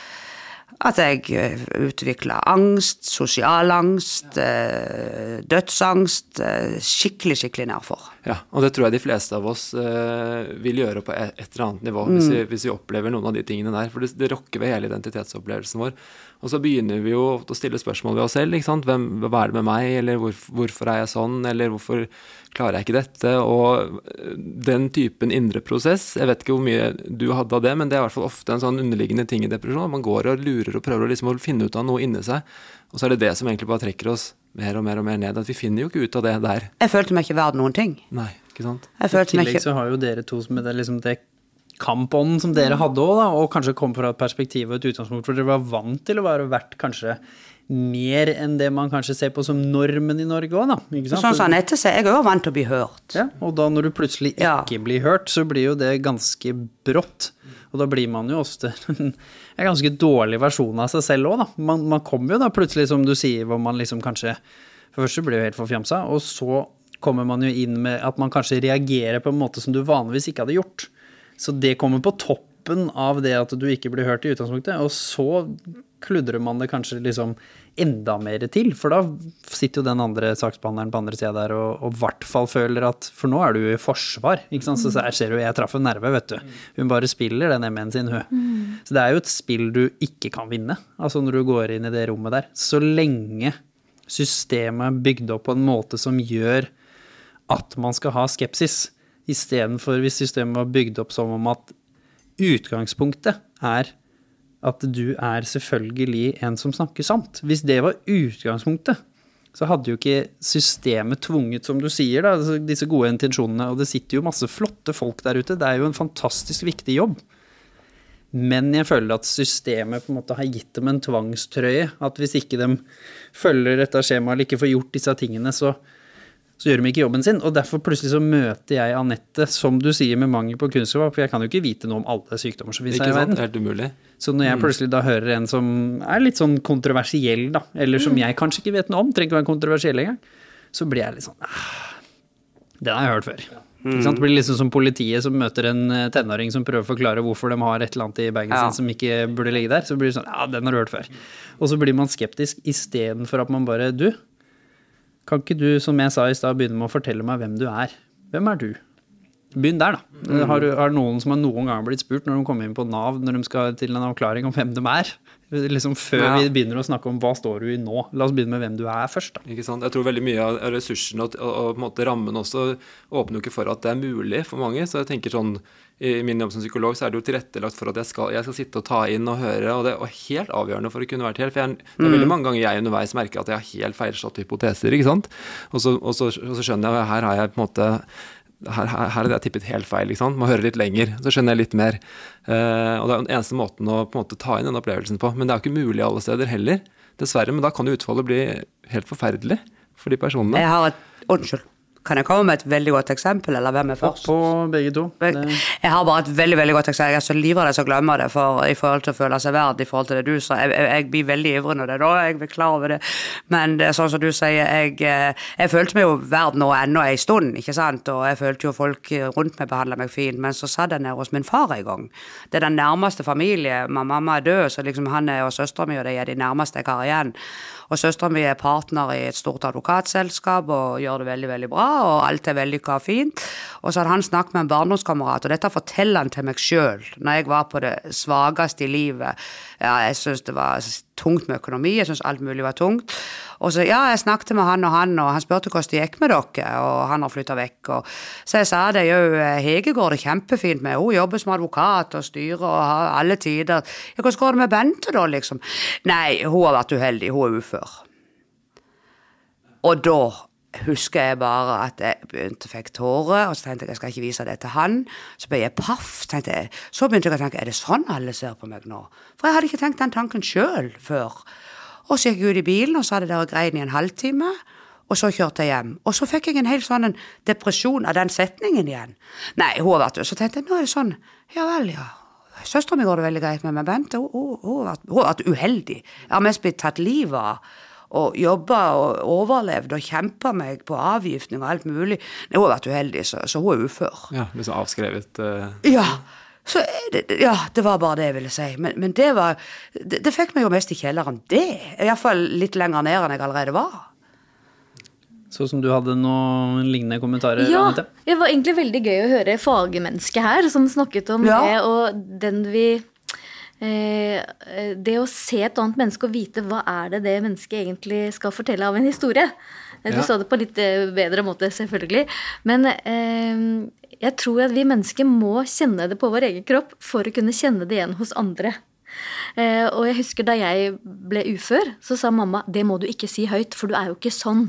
at jeg eh, utvikla angst, sosial angst, eh, dødsangst. Eh, skikkelig, skikkelig nedfor. Ja, og det tror jeg de fleste av oss vil gjøre på et, eller annet nivå, mm. hvis, vi, hvis, vi, opplever noen av de tingene der. For det, det rokker ved hele identitetsopplevelsen vår. Og så begynner vi jo å stille spørsmål ved oss selv. ikke sant? Hvem, hva er det med meg, eller hvor, hvorfor er jeg sånn, eller hvorfor klarer jeg ikke dette? Og den typen indre prosess, jeg vet ikke hvor mye du hadde av det, men det er i hvert fall ofte en sånn underliggende ting i depresjon. Man går og lurer og prøver liksom å finne ut av noe inni seg, og så er det det som egentlig bare trekker oss mer og mer og mer ned. At vi finner jo ikke ut av det der. Jeg følte meg ikke verd noen ting. Nei, ikke sant? I tillegg så har jo dere to som det, liksom det kampånden som dere hadde òg, og kanskje kom fra et perspektiv og et utgangspunkt hvor dere var vant til å være verdt kanskje mer enn det man kanskje ser på som normen i Norge òg, da. Ikke sant? Sånn som Anette sier, jeg er jo vant til å bli hørt. Ja, og da når du plutselig ikke ja. blir hørt, så blir jo det ganske brått. Og da blir man jo ofte en ganske dårlig versjon av seg selv òg, da. Man, man kommer jo da plutselig, som du sier, hvor man liksom kanskje For først så blir jo helt forfjamsa, og så kommer man jo inn med at man kanskje reagerer på en måte som du vanligvis ikke hadde gjort. Så det kommer på toppen av det at du ikke blir hørt i utgangspunktet, og så kludrer man det kanskje liksom enda mer til, for da sitter jo den andre saksbehandleren på andre sida der og i hvert fall føler at For nå er du i forsvar, ikke sant. Så her ser du, jeg traff en nerve, vet du. Hun bare spiller den M-en sin, hun. Så det er jo et spill du ikke kan vinne, altså når du går inn i det rommet der. Så lenge systemet er bygd opp på en måte som gjør at man skal ha skepsis, Istedenfor hvis systemet var bygd opp som om at utgangspunktet er at du er selvfølgelig en som snakker sant. Hvis det var utgangspunktet, så hadde jo ikke systemet tvunget, som du sier, da, altså disse gode intensjonene. Og det sitter jo masse flotte folk der ute. Det er jo en fantastisk viktig jobb. Men jeg føler at systemet på en måte har gitt dem en tvangstrøye. At hvis ikke de følger dette skjemaet eller ikke får gjort disse tingene, så, så gjør de ikke jobben sin. Og derfor plutselig så møter jeg Anette, som du sier, med mangel på kunnskap. For jeg kan jo ikke vite noe om alle sykdommer som finnes her i verden. Helt umulig. Så når jeg plutselig da hører en som er litt sånn kontroversiell, da, eller som jeg kanskje ikke vet noe om, trenger ikke være kontroversiell engang, så blir jeg litt sånn ah, Den har jeg hørt før. Mm. Det blir liksom som politiet som møter en eh, tenåring som prøver å forklare hvorfor de har et eller annet i bagen Ja. sin som ikke burde ligge der. Så blir det sånn Ja, den har du hørt før. Og så blir man skeptisk istedenfor at man bare Du, kan ikke du, som jeg sa i stad, begynne med å fortelle meg hvem du er? Hvem er du? Begynn der, da. Har, har noen som har noen gang blitt spurt når de kommer inn på Nav når de skal til en avklaring om hvem de er? Liksom Før Ja. vi begynner å snakke om hva står du i nå. La oss begynne med hvem du er først, da. Ikke sant? Jeg tror veldig mye av ressursene og, og, og på en måte rammen også åpner jo ikke for at det er mulig for mange. Så jeg tenker sånn, I min jobb som psykolog så er det jo tilrettelagt for at jeg skal, jeg skal sitte og ta inn og høre. Og det er helt avgjørende for å kunne være til hjelp. For jeg, det er veldig mange ganger jeg underveis merker at jeg har helt feilslåtte hypoteser. ikke sant? Og så, og, så, og så skjønner jeg at her har jeg på en måte her, her, her hadde jeg tippet helt feil. ikke sant? Må høre litt lenger, så skjønner jeg litt mer. Eh, og Det er den eneste måten å på en måte ta inn den opplevelsen på. Men det er jo ikke mulig alle steder heller, dessverre. Men da kan jo utfallet bli helt forferdelig for de personene. Jeg har et Unnskyld. Kan jeg komme med et veldig godt eksempel, eller hvem er først? På begge to. Jeg, har bare et veldig veldig godt eksempel. Jeg er så livredd jeg skal glemme det for, i forhold til å føle seg verd i forhold til det du sa. Jeg, jeg, jeg blir veldig ivrig når det er da, jeg blir klar over det. Men det er sånn som du sier, jeg, eh, jeg følte meg jo verd nå ennå ei stund, ikke sant. Og jeg følte jo folk rundt meg behandla meg fint. Men så satt jeg nede hos min far en gang. Det er den nærmeste familie. Mamma er død, så liksom han er og søstera mi, og de er de nærmeste jeg har igjen. Og søstera mi er partner i et stort advokatselskap og gjør det veldig, veldig bra, og alt er vellykka og fint. Og så hadde han snakket med en barndomskamerat, og dette forteller han til meg sjøl, når jeg var på det svakeste i livet. Ja, jeg syntes det var tungt med økonomi, jeg syntes alt mulig var tungt. Og så, ja, jeg snakket med han og han, og han spurte hvordan det gikk med dere, og han har flytta vekk. Og, så jeg sa det jo, Hege går det kjempefint med, hun jobber som advokat og styrer og har alle tider. Ja, hvordan går det med Bente da, liksom? Nei, hun har vært uheldig, hun er ufør. Og da husker jeg bare at jeg begynte fikk tårer, og så tenkte jeg jeg skal ikke vise det til han. Så ble jeg paff. tenkte jeg. Så begynte jeg å tenke er det sånn alle ser på meg nå? For jeg hadde ikke tenkt den tanken sjøl før. Og så gikk jeg ut i bilen, og så hadde jeg greien i en halvtime. Og så kjørte jeg hjem. Og så fikk jeg en helt sånn depresjon av den setningen igjen. Nei, hun har vært Så tenkte jeg nå er det sånn. Ja vel, ja. Søstera mi går det veldig greit med, men Bente hun, hun, hun har vært uheldig. Jeg har mest blitt tatt livet av. Og jobba og overlevd og kjempa meg på avgiftning og alt mulig. Nei, hun har vært uheldig, så, så hun er ufør. Ja, liksom avskrevet Uh... Ja. Så ja, det var bare det jeg ville si. Men, men det var det, det fikk meg jo mest i kjelleren, det. Iallfall litt lenger ned enn jeg allerede var. så som du hadde noen lignende kommentarer, Ja, Anette? det var egentlig veldig gøy å høre fagmennesket her som snakket om Ja. det, og den vi eh, Det å se et annet menneske og vite hva er det det mennesket egentlig skal fortelle av en historie. Eh, Du Ja. sa det på litt eh, bedre måte, selvfølgelig. Men eh, jeg tror at vi mennesker må kjenne det på vår egen kropp for å kunne kjenne det igjen hos andre. Eh, og jeg husker da jeg ble ufør, så sa mamma det må du ikke si høyt, for du er jo ikke sånn.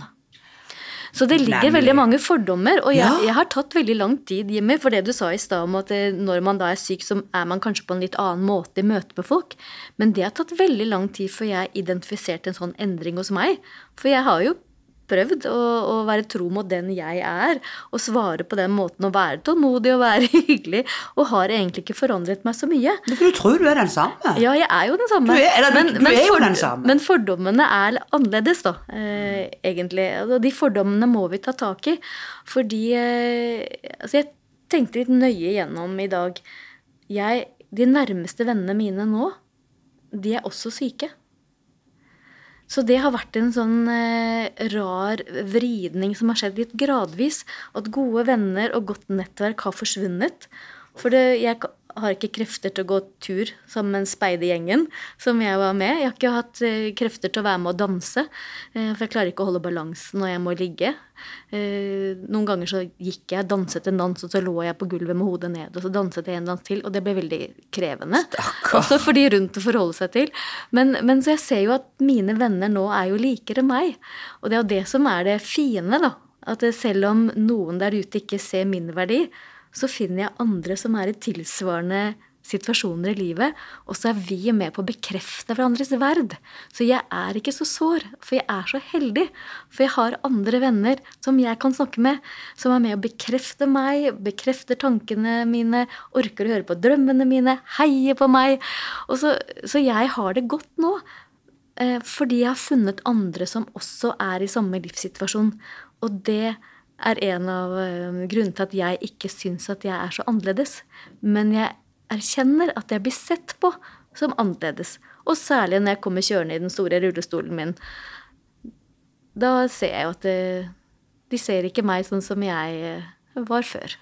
Så det ligger veldig mange fordommer, og jeg, Ja. jeg har tatt veldig lang tid, Jimmy, for det du sa i stad om at eh, når man da er syk, så er man kanskje på en litt annen måte i møte med folk. Men det har tatt veldig lang tid før jeg identifiserte en sånn endring hos meg. For jeg har jo prøvd å, å være tro mot den jeg er, og svare på den måten å være tålmodig og være hyggelig, og har egentlig ikke forandret meg så mye. For du tror du er den samme. Ja, jeg er jo den samme. Du er- eller du- du er jo den samme. men fordommene er annerledes, da, eh, egentlig. Og de fordommene må vi ta tak i. Fordi eh, Altså, jeg tenkte litt nøye igjennom i dag. Jeg, de nærmeste vennene mine nå, de er også syke. Så det har vært en sånn eh, rar vridning som har skjedd litt gradvis. At gode venner og godt nettverk har forsvunnet. For det, jeg har ikke krefter til å gå tur sammen med speidergjengen som jeg var med. Jeg har ikke hatt eh, krefter til å være med og danse, eh, for jeg klarer ikke å holde balansen når jeg må ligge. Eh, noen ganger så gikk jeg, danset en dans, og så lå jeg på gulvet med hodet ned, og så danset jeg en dans til, og det ble veldig krevende. Også for de rundt å forholde seg til. Men, men så jeg ser jo at mine venner nå er jo likere meg. Og det er jo det som er det fine, da. At selv om noen der ute ikke ser min verdi, så finner jeg andre som er i tilsvarende situasjoner i livet, og så er vi med på å bekrefte hverandres verd. Så jeg er ikke så sår, for jeg er så heldig. For jeg har andre venner som jeg kan snakke med, som er med å bekrefte meg, bekrefter tankene mine, orker å høre på drømmene mine, heier på meg. Så, så jeg har det godt nå. Eh, fordi jeg har funnet andre som også er i samme livssituasjon. Og det er en av eh, grunnene til at jeg ikke syns at jeg er så annerledes. Men jeg erkjenner at jeg blir sett på som annerledes. Og særlig når jeg kommer kjørende i den store rullestolen min. Da ser jeg jo at det, eh, de ser ikke meg sånn som jeg eh, var før.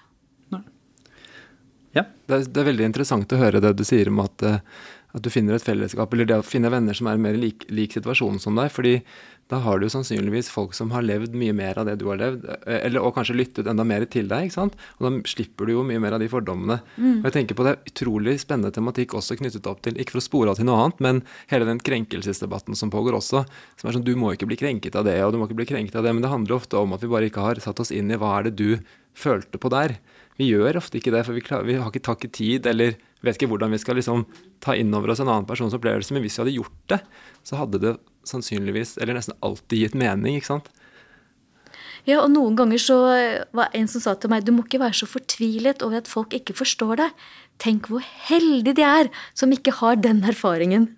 Ja. Det, er, det, er, veldig interessant å høre det du sier om at, at du finner et fellesskap, eller det å finne venner som er mer lik, lik situasjonen som deg. fordi da har du sannsynligvis folk som har levd mye mer av det du har levd, eh, eller, og kanskje lyttet enda mer til deg. ikke sant? Og da slipper du jo mye mer av de fordommene. Mm. Og jeg tenker på det er utrolig spennende tematikk også knyttet opp til, ikke for å spore av til noe annet, men hele den krenkelsesdebatten som pågår også. Som er sånn, Du må ikke bli krenket av det, og du må ikke bli krenket av det. Men det handler ofte om at vi bare ikke har satt oss inn i hva er det du følte på der. Vi gjør ofte ikke det, for vi, klar, vi har ikke takket tid, eller vet ikke hvordan vi skal liksom ta inn over oss en annen persons opplevelse. Men hvis vi hadde gjort det, så hadde det sannsynligvis, eller nesten alltid gitt mening, ikke sant? Ja, og noen ganger så var en som sa til meg du må ikke være så fortvilet over at folk ikke forstår deg. Tenk hvor heldige de er som ikke har den erfaringen.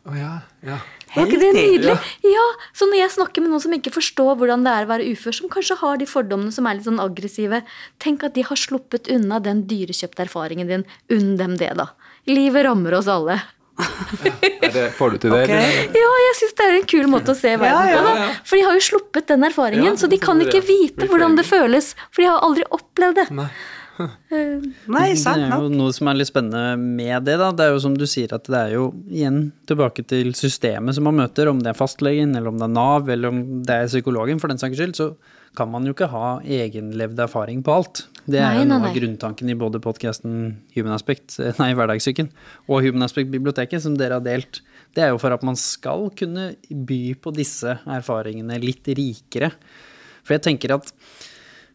Å oh, ja, ja. Var ikke det nydelig? Ja. Så når jeg snakker med noen som ikke forstår hvordan det er å være ufør, som kanskje har de fordommene som er litt sånn aggressive, tenk at de har sluppet unna den dyrekjøpte erfaringen din. Unn dem det, da. Livet rammer oss alle. Det, får du til det? Okay. Ja, jeg syns det er en kul måte å se verden på. Da. For de har jo sluppet den erfaringen, så de kan ikke vite hvordan det føles. For de har aldri opplevd det. Nei. Nei, sant Det er jo noe som er litt spennende med det, da. Det er jo som du sier at det er jo igjen tilbake til systemet som man møter, om det er fastlegen, eller om det er Nav, eller om det er psykologen, for den saks skyld. så kan man jo ikke ha egenlevd erfaring på alt. Det er jo noe av grunntanken i både podkasten Human Aspect, nei, Hverdagssyken og Human Aspect-biblioteket, som dere har delt. Det er jo for at man skal kunne by på disse erfaringene litt rikere. For jeg tenker at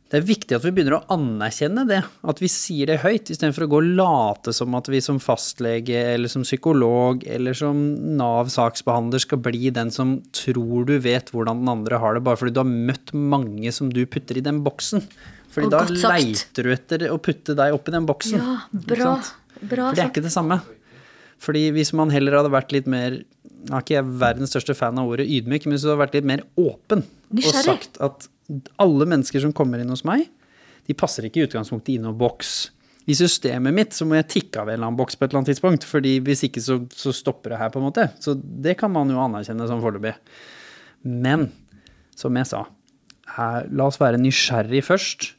det er viktig at vi begynner å anerkjenne det, at vi sier det høyt, istedenfor å gå og late som at vi som fastlege eller som psykolog eller som Nav-saksbehandler skal bli den som tror du vet hvordan den andre har det, bare fordi du har møtt mange som du putter i den boksen. Fordi da leiter du etter å putte deg opp i den boksen. Ja, bra. bra For det er ikke det samme. Fordi hvis man heller hadde vært litt mer jeg er ikke jeg verdens største fan av ordet ydmyk, men hvis du hadde vært litt mer åpen og sagt at alle mennesker som kommer inn hos meg, de passer ikke i utgangspunktet i noen boks. I systemet mitt så må jeg tikke av en eller annen boks på et eller annet tidspunkt, fordi hvis ikke så, så stopper det her, på en måte. Så det kan man jo anerkjenne som foreløpig. Men som jeg sa, her, la oss være nysgjerrig først.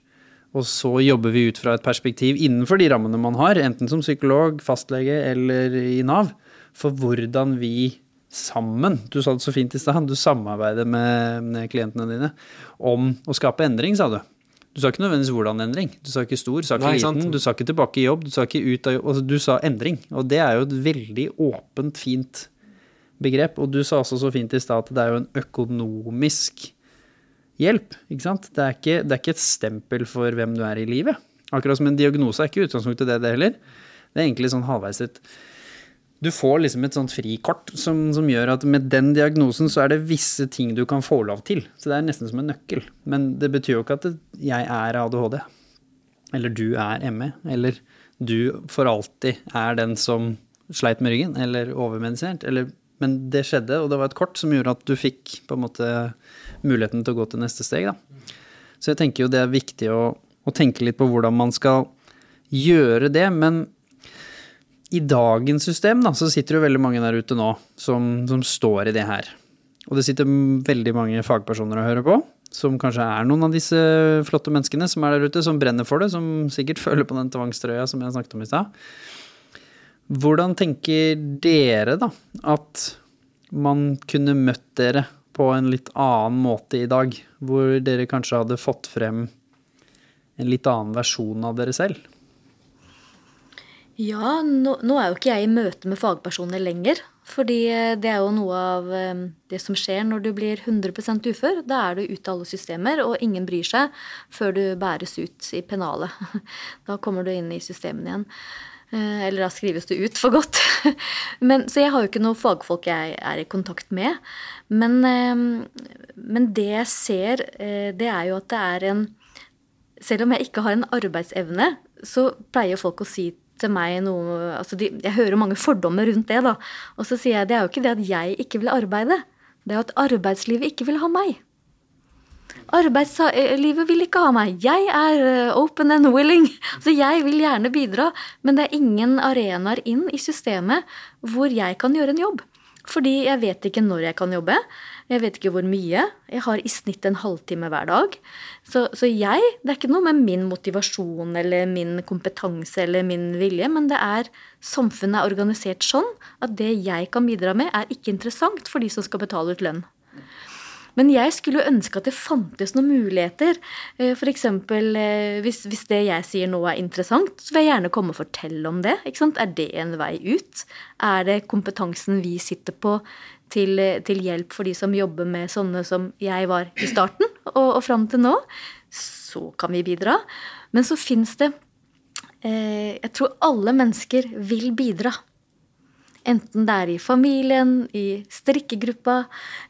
Og så jobber vi ut fra et perspektiv innenfor de rammene man har, enten som psykolog, fastlege eller i Nav, for hvordan vi sammen, du sa det så fint i stad, du samarbeider med, klientene dine om å skape endring, sa du. Du sa ikke nødvendigvis hvordan endring. Du sa ikke stor, du sa ikke Nei, liten, sant? du sa ikke tilbake i jobb, du sa ikke ut av jobb. Altså, du sa endring. Og det er jo et veldig åpent, fint begrep. Og du sa også så fint i stad at det er jo en økonomisk hjelp, ikke sant. Det er ikke, det er ikke et stempel for hvem du er i livet. Akkurat som en diagnose er ikke utgangspunktet det, det heller. Det er egentlig sånn halvveis et du får liksom et sånt frikort som, som, gjør at med den diagnosen så er det visse ting du kan få lov til. Så det er nesten som en nøkkel. Men det betyr jo ikke at det, jeg er ADHD. Eller du er ME. Eller du for alltid er den som sleit med ryggen. Eller overmedisinert. Eller, men det skjedde, og det var et kort som gjorde at du fikk på en måte muligheten til å gå til neste steg. Da. Så jeg tenker jo det er viktig å, å tenke litt på hvordan man skal gjøre det. men i dagens system da, så sitter jo veldig mange der ute nå som, som, står i det her. Og det sitter veldig mange fagpersoner og hører på, som kanskje er noen av disse flotte menneskene som er der ute, som brenner for det, som sikkert føler på den tvangstrøya som jeg snakket om i stad. Hvordan tenker dere da at man kunne møtt dere på en litt annen måte i dag, hvor dere kanskje hadde fått frem en litt annen versjon av dere selv? Ja, nå, nå, er jo ikke jeg i møte med fagpersoner lenger. Fordi eh, det er jo noe av eh, det som skjer når du blir 100% ufør. Da er du ute av alle systemer, og ingen bryr seg før du bæres ut i pennalet. Da kommer du inn i systemene igjen. Eh, eller da skrives det ut for godt. Men, så jeg har jo ikke noen fagfolk jeg er i kontakt med. Men, eh, men det jeg ser, eh, det er jo at det er en Selv om jeg ikke har en arbeidsevne, så pleier folk å si til meg noe altså de, Jeg hører mange fordommer rundt det, da. Og så sier jeg det er jo ikke det at jeg ikke vil arbeide. Det er jo at arbeidslivet ikke vil ha meg. Arbeidslivet vil ikke ha meg. Jeg er eh, open and willing. Så jeg vil gjerne bidra, men det er ingen arenaer inn i systemet hvor jeg kan gjøre en jobb. Fordi jeg vet ikke når jeg kan jobbe. Jeg vet ikke hvor mye. Jeg har i snitt en halvtime hver dag. Så, så, jeg Det er ikke noe med min motivasjon eller min kompetanse eller min vilje, men det er samfunnet er organisert sånn at det jeg kan bidra med, er ikke interessant for de som skal betale ut lønn. Men jeg skulle jo ønske at det fantes noen muligheter. Eh, F.eks. Eh, hvis, hvis det jeg sier nå er interessant, så vil jeg gjerne komme og fortelle om det. Er det en vei ut? Er det kompetansen vi sitter på til, til, hjelp for de som jobber med sånne som jeg var i starten og, og fram til nå? Så kan vi bidra. Men så fins det eh, Jeg tror alle mennesker vil bidra. Enten det er i familien, i strikkegruppa.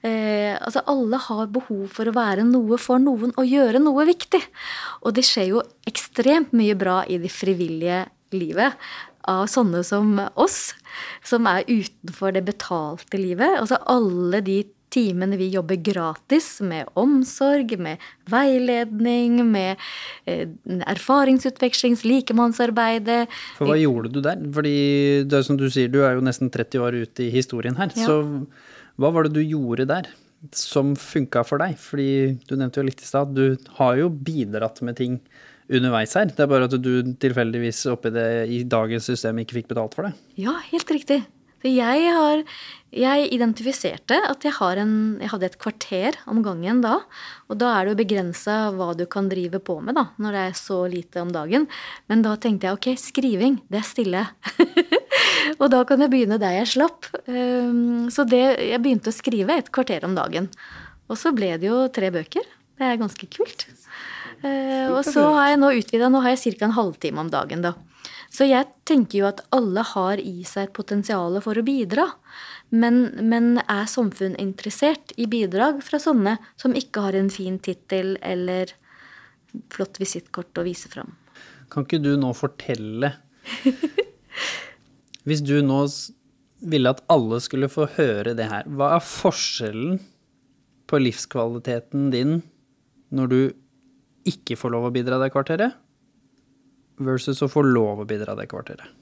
Eh, altså alle har behov for å være noe for noen og gjøre noe viktig. Og det skjer jo ekstremt mye bra i det frivillige livet av sånne som oss, som er utenfor det betalte livet. Altså alle de timene vi jobber gratis med omsorg, med veiledning, med eh, erfaringsutveksling, likemannsarbeidet. For hva gjorde du der? Fordi det er som du sier, du er jo nesten 30 år ute i historien her. Ja. Så hva var det du gjorde der? Som funka for deg? Fordi du nevnte jo litt i stad, du har jo bidratt med ting underveis her. Det er bare at du tilfeldigvis oppi det i dagens system ikke fikk betalt for det. Ja, helt riktig. Jeg, har, jeg identifiserte at jeg, en, jeg, hadde et kvarter om gangen da. Og da er det jo begrensa hva du kan drive på med da, når det er så lite om dagen. Men da tenkte jeg ok, skriving, det er stille. og da kan jeg begynne der jeg slapp. Ehm, så det, jeg begynte å skrive et kvarter om dagen. Og så ble det jo tre bøker. Det er ganske kult. Eh, og så har jeg nå utvida, nå har jeg ca. en halvtime om dagen, da. Så jeg tenker jo at alle har i seg et potensial for å bidra. Men, men er samfunn interessert i bidrag fra sånne som ikke har en fin tittel eller flott visittkort å vise fram? Kan ikke du nå fortelle Hvis du nå ville at alle skulle få høre det her, hva er forskjellen på livskvaliteten din når du ikke får lov å bidra det kvarteret, versus å få lov å bidra det kvarteret?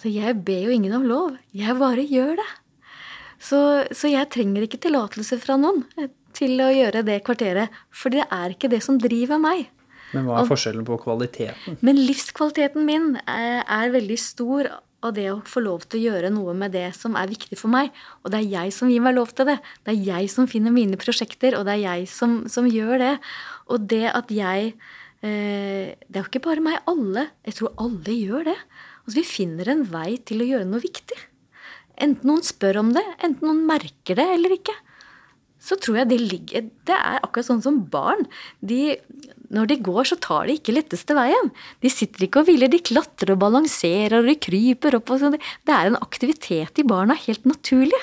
Så jeg ber jo ingen om lov. Jeg bare gjør det. Så, så jeg trenger ikke tillatelse fra noen eh, til å gjøre det kvarteret. For det er ikke det som driver meg. Men hva er forskjellen på kvaliteten? Men livskvaliteten min er, er veldig stor av det å få lov til å gjøre noe med det som er viktig for meg. Og det er jeg som gir meg lov til det. Det er jeg som finner mine prosjekter, og det er jeg som, som gjør det. Og det at jeg Eh, det er jo ikke bare meg. Alle. Jeg tror alle gjør det. Altså, vi finner en vei til å gjøre noe viktig. Enten noen spør om det, enten noen merker det eller ikke. Så tror jeg det ligger Det er akkurat sånn som barn. De, når de går, så tar de ikke letteste veien. De sitter ikke og hviler, de klatrer og balanserer og de kryper opp. og sånn. Det er en aktivitet i barna helt naturlig.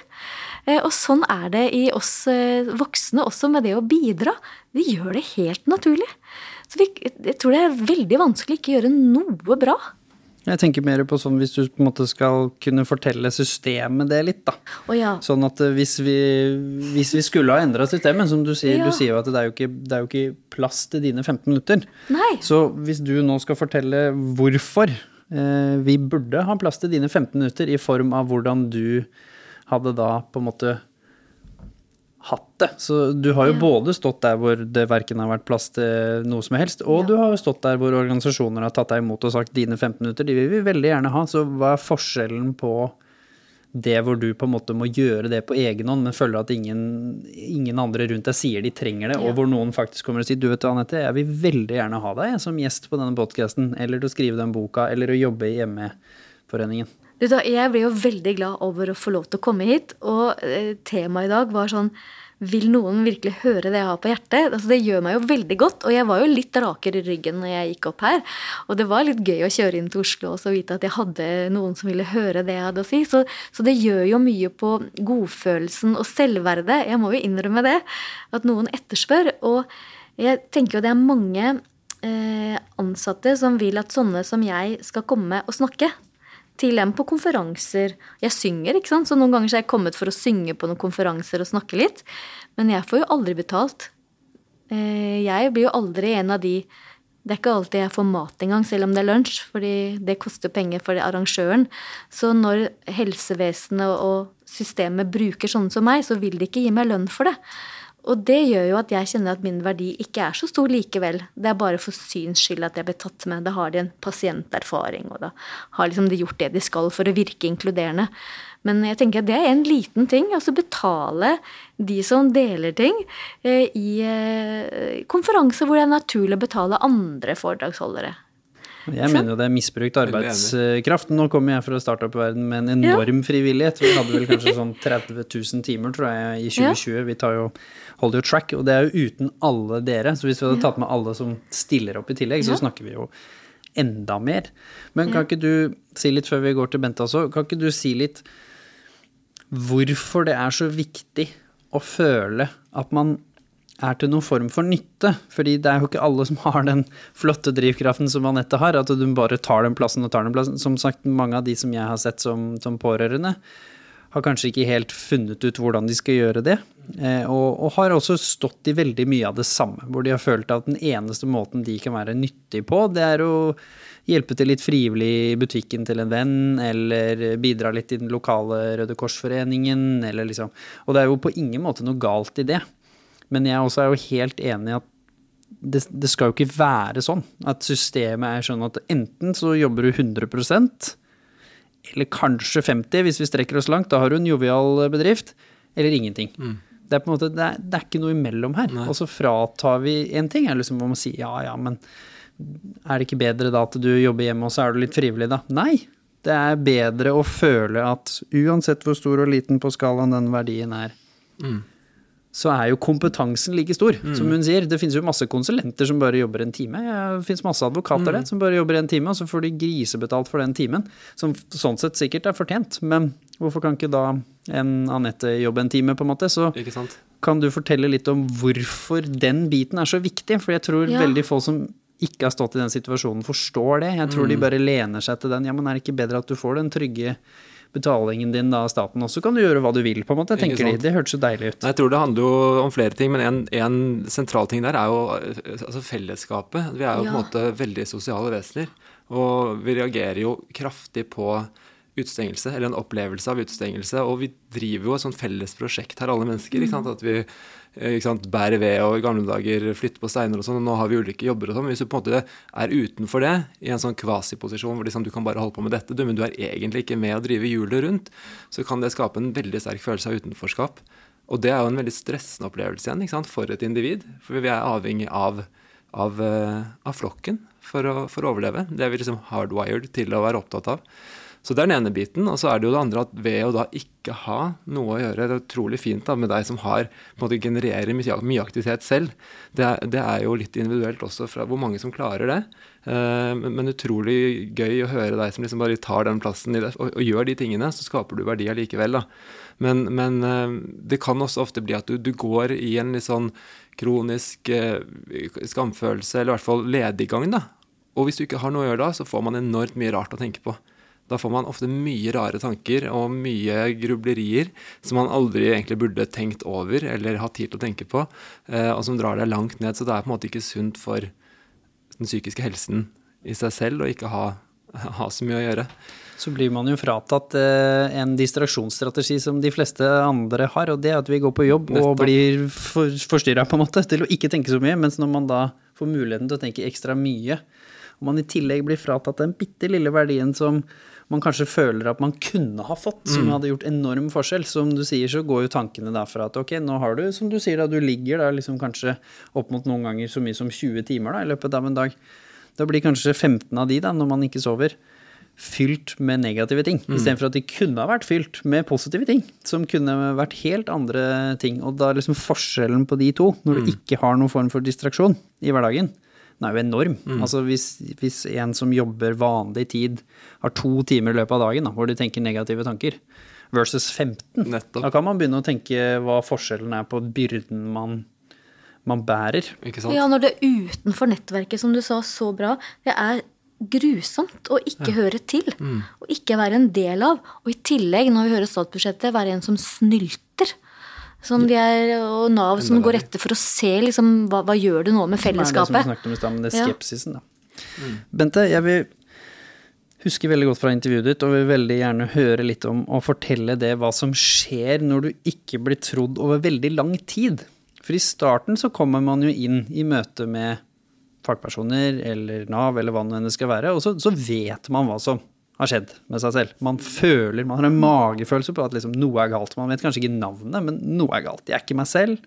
Eh, og sånn er det i oss eh, voksne også med det å bidra. Vi gjør det helt naturlig. Så vi, jeg tror det er veldig vanskelig ikke å gjøre noe bra. Jeg tenker mer på sånn hvis du på en måte skal kunne fortelle systemet det litt, da. Oh, ja. Sånn at eh, hvis vi, hvis vi skulle ha endra systemet, som du sier, ja. du sier jo at det er jo, ikke, det er jo ikke plass til dine 15 minutter. Nei. Så hvis du nå skal fortelle hvorfor eh, vi burde ha plass til dine 15 minutter i form av hvordan du hadde da på en måte hatt det. Så du har jo ja. både stått der hvor det verken har vært plass til noe som helst, og ja. du har jo stått der hvor organisasjoner har tatt deg imot og sagt dine 15 minutter, de vil vi veldig gjerne ha. Så hva er forskjellen på det hvor du på en måte må gjøre det på egen hånd, men føler at ingen, ingen andre rundt deg sier de trenger det, ja. og hvor noen faktisk kommer og sier du vet Anette, jeg vil veldig gjerne ha deg som gjest på denne podkasten, eller til å skrive den boka, eller å jobbe i ME-foreningen. Jeg ble jo veldig glad over å få lov til å komme hit, og eh, temaet i dag var sånn vil noen virkelig høre det jeg har på hjertet? Altså, det gjør meg jo veldig godt. Og jeg var jo litt rakere i ryggen når jeg gikk opp her. Og det var litt gøy å kjøre inn til Oslo og vite at jeg hadde noen som ville høre det jeg hadde å si. Så, så det gjør jo mye på godfølelsen og selvverdet. Jeg må jo innrømme det. At noen etterspør. Og jeg tenker jo det er mange eh, ansatte som vil at sånne som jeg skal komme og snakke til dem på konferanser. Jeg synger, ikke sant, så noen ganger har jeg kommet for å synge på noen konferanser og snakke litt. Men jeg får jo aldri betalt. Eh, jeg blir jo aldri en av de Det er ikke alltid jeg får mat engang, selv om det er lunsj, fordi det koster penger for arrangøren. Så når helsevesenet og systemet bruker sånne som meg, så vil de ikke gi meg lønn for det. Og det gjør jo at jeg kjenner at min verdi ikke er så stor likevel. Det er bare for syns skyld at jeg ble tatt med. Da har de en pasienterfaring, og da har liksom de gjort det de skal for å virke inkluderende. Men jeg tenker at det er en liten ting. Altså betale de som deler ting eh, i eh, konferanser hvor det er naturlig å betale andre foredragsholdere. Jeg mener jo det er misbrukt arbeidskraft. Nå kommer jeg fra startup-verden med en enorm ja. frivillighet. Vi hadde vel kanskje sånn 30 000 timer, tror jeg, i 2020. Ja. Vi tar jo, holder jo track, og det er jo uten alle dere. Så hvis vi hadde tatt med alle som stiller opp i tillegg, så snakker vi jo enda mer. Men kan ikke du si litt før vi går til Bente også, kan ikke du si litt hvorfor det er så viktig å føle at man er til noen form for nytte. Fordi det er jo ikke alle som har den flotte drivkraften som Anette har, at du bare tar den plassen og tar den plassen. Som sagt, mange av de som jeg har sett som, som pårørende, har kanskje ikke helt funnet ut hvordan de skal gjøre det. Eh, og, og, har også stått i veldig mye av det samme, hvor de har følt at den eneste måten de kan være nyttig på, det er å hjelpe til litt frivillig i butikken til en venn, eller bidra litt i den lokale Røde Kors-foreningen, eller liksom Og det er jo på ingen måte noe galt i det. Men jeg også er jo helt enig i at det, det, skal jo ikke være sånn. At systemet er sånn at enten så jobber du 100 eller kanskje 50 hvis vi strekker oss langt. Da har du en jovial bedrift. Eller ingenting. Mm. Det er på en måte, det er, det er ikke noe imellom her. Nei. Og så fratar vi en ting. er liksom om å si ja, ja, men er det ikke bedre da at du jobber hjemme og så er du litt frivillig, da? Nei. Det er bedre å føle at uansett hvor stor og liten på skalaen den verdien er, mm så er jo kompetansen like stor. Mm. Som hun sier, det finnes jo masse konsulenter som bare jobber en time. Det finnes masse advokater mm. det, som bare jobber en time, og så får de grisebetalt for den timen. Som sånn sett sikkert er fortjent, men hvorfor kan ikke da en Anette jobbe en time, på en måte? Så kan du fortelle litt om hvorfor den biten er så viktig? For jeg tror ja. veldig få som ikke har stått i den situasjonen, forstår det. Jeg tror mm. de bare lener seg til den. Ja, men er det ikke bedre at du får den trygge betalingen din av staten, også, kan du gjøre hva du vil, på en måte, tenker de. Det hørtes så deilig ut. Jeg tror det handler jo om flere ting, men en, en sentral ting der er jo altså fellesskapet. Vi er jo ja. på en måte veldig sosiale vesener. Og vi reagerer jo kraftig på utestengelse, eller en opplevelse av utestengelse. Og vi driver jo et sånt felles prosjekt her, alle mennesker. ikke sant? Mm. At vi Eh, sant, bære ved og i gamle dager flytte på steiner og sånn. og Nå har vi ulike jobber og sånn. Hvis du på en måte er utenfor det, i en sånn kvasiposisjon hvor liksom du kan bare holde på med dette, du, men du er egentlig ikke med å drive hjulet rundt, så kan det skape en veldig sterk følelse av utenforskap. Og det er jo en veldig stressende opplevelse igjen ikke sant, for et individ. For vi er avhengig av, av, uh, av flokken for å, for å, overleve. Det er vi liksom hardwired til å være opptatt av. Så det er den ene biten. Og så er det jo det andre at ved å da ikke ha noe å gjøre Det er utrolig fint da med deg som har på en måte genererer mye, aktivitet selv. Det er, det er, jo litt individuelt også fra hvor mange som klarer det. Uh, men, utrolig gøy å høre deg som liksom bare tar den plassen i det, og, og gjør de tingene. Så skaper du verdi allikevel, da. Men, men uh, det kan også ofte bli at du, du går i en litt sånn kronisk uh, skamfølelse, eller i hvert fall lediggang, da. Og hvis du ikke har noe å gjøre da, så får man enormt mye rart å tenke på. Da får man ofte mye rare tanker og mye grublerier som man aldri egentlig burde tenkt over eller hatt tid til å tenke på, eh, og som drar deg langt ned. Så det er på en måte ikke sunt for den psykiske helsen i seg selv å ikke ha, ha så mye å gjøre. Så blir man jo fratatt eh, en distraksjonsstrategi som de fleste andre har, og det er at vi går på jobb Nettopp. og blir for, forstyrra på en måte til å ikke tenke så mye, mens når man da får muligheten til å tenke ekstra mye, og man i tillegg blir fratatt den bitte lille verdien som man kanskje føler at man kunne ha fått, som mm. hadde gjort enorm forskjell. Som du sier, så går jo tankene derfra at ok, nå har du, som du sier, da du ligger da liksom kanskje opp mot noen ganger så mye som 20 timer da, i løpet av en dag. Da blir kanskje 15 av de, da, når man ikke sover, fylt med negative ting, mm. istedenfor at de kunne ha vært fylt med positive ting. Som kunne vært helt andre ting. Og da liksom forskjellen på de to, når du mm. ikke har noen form for distraksjon i hverdagen, den er jo enorm. Mm. Altså hvis, hvis, en som jobber vanlig tid, har to timer i løpet av dagen da, hvor de tenker negative tanker, versus 15, Nettopp. da kan man begynne å tenke hva forskjellen er på byrden man, man bærer. Ja, når det er utenfor nettverket, som du sa så bra. Det er grusomt å ikke ja. høre til. Mm. Og ikke være en del av. Og i tillegg, når vi hører statsbudsjettet, være en som snylter. Som de er, og Nav som går etter for å se liksom, hva, hva gjør det nå med fellesskapet. Det er det som vi snakket om i stad, med det skepsisen, da. Mm. Bente, jeg vil huske veldig godt fra intervjuet ditt, og vil veldig gjerne høre litt om å fortelle det hva som skjer når du ikke blir trodd over veldig lang tid. For i starten så kommer man jo inn i møte med fagpersoner eller Nav eller hva det skal være, og så, så, vet man hva som har skjedd med seg selv. Man føler, man har en magefølelse på at liksom noe er galt. Man vet kanskje ikke navnet, men noe er galt. Jeg er ikke meg selv,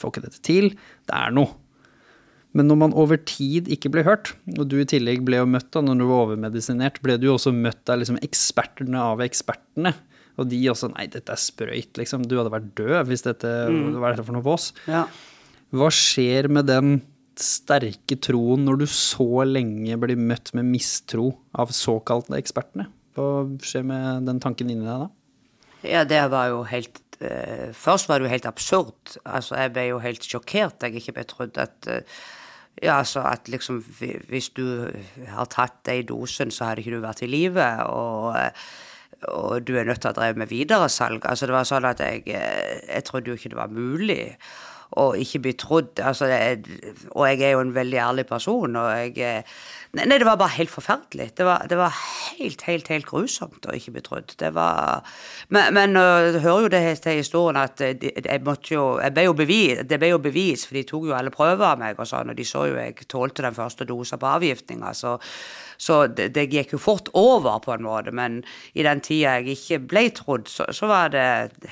får ikke dette til. Det er noe. Men når man over tid ikke ble hørt, og du i tillegg ble jo møtt da når du var overmedisinert, ble du jo også møtt av liksom ekspertene av ekspertene. Og de også Nei, dette er sprøyt, liksom. Du hadde vært død hvis dette mm. Hva er dette for noe vås? Ja. Hva skjer med den sterke troen når du så lenge blir møtt med mistro av såkalte ekspertene? Hva skjer med den tanken inni deg da? Ja, det var jo helt uh, Først var det jo helt absurd. Altså, jeg ble jo helt sjokkert. Jeg ikke ble trodd at uh, ja, altså at liksom Hvis du har tatt de dosen, så hadde ikke du vært i live. Og, og du er nødt til å drive med videresalg. Altså, det var sånn at jeg, jeg trodde jo ikke det var mulig og ikke bli trodd. Altså, og jeg er jo en veldig ærlig person, og jeg Nei, det var bare helt forferdelig. Det var, det var helt, helt, helt grusomt å ikke bli trodd. Det var Men, men du hører jo det til historien at jeg måtte jo jeg ble jo bevis, Det ble jo bevis, for de tok jo alle prøver av meg og sånn, og de så jo jeg tålte den første dosen på avgiftninga, så så det, det, gikk jo fort over, på en måte. Men i den tida jeg ikke ble trodd, så, så var det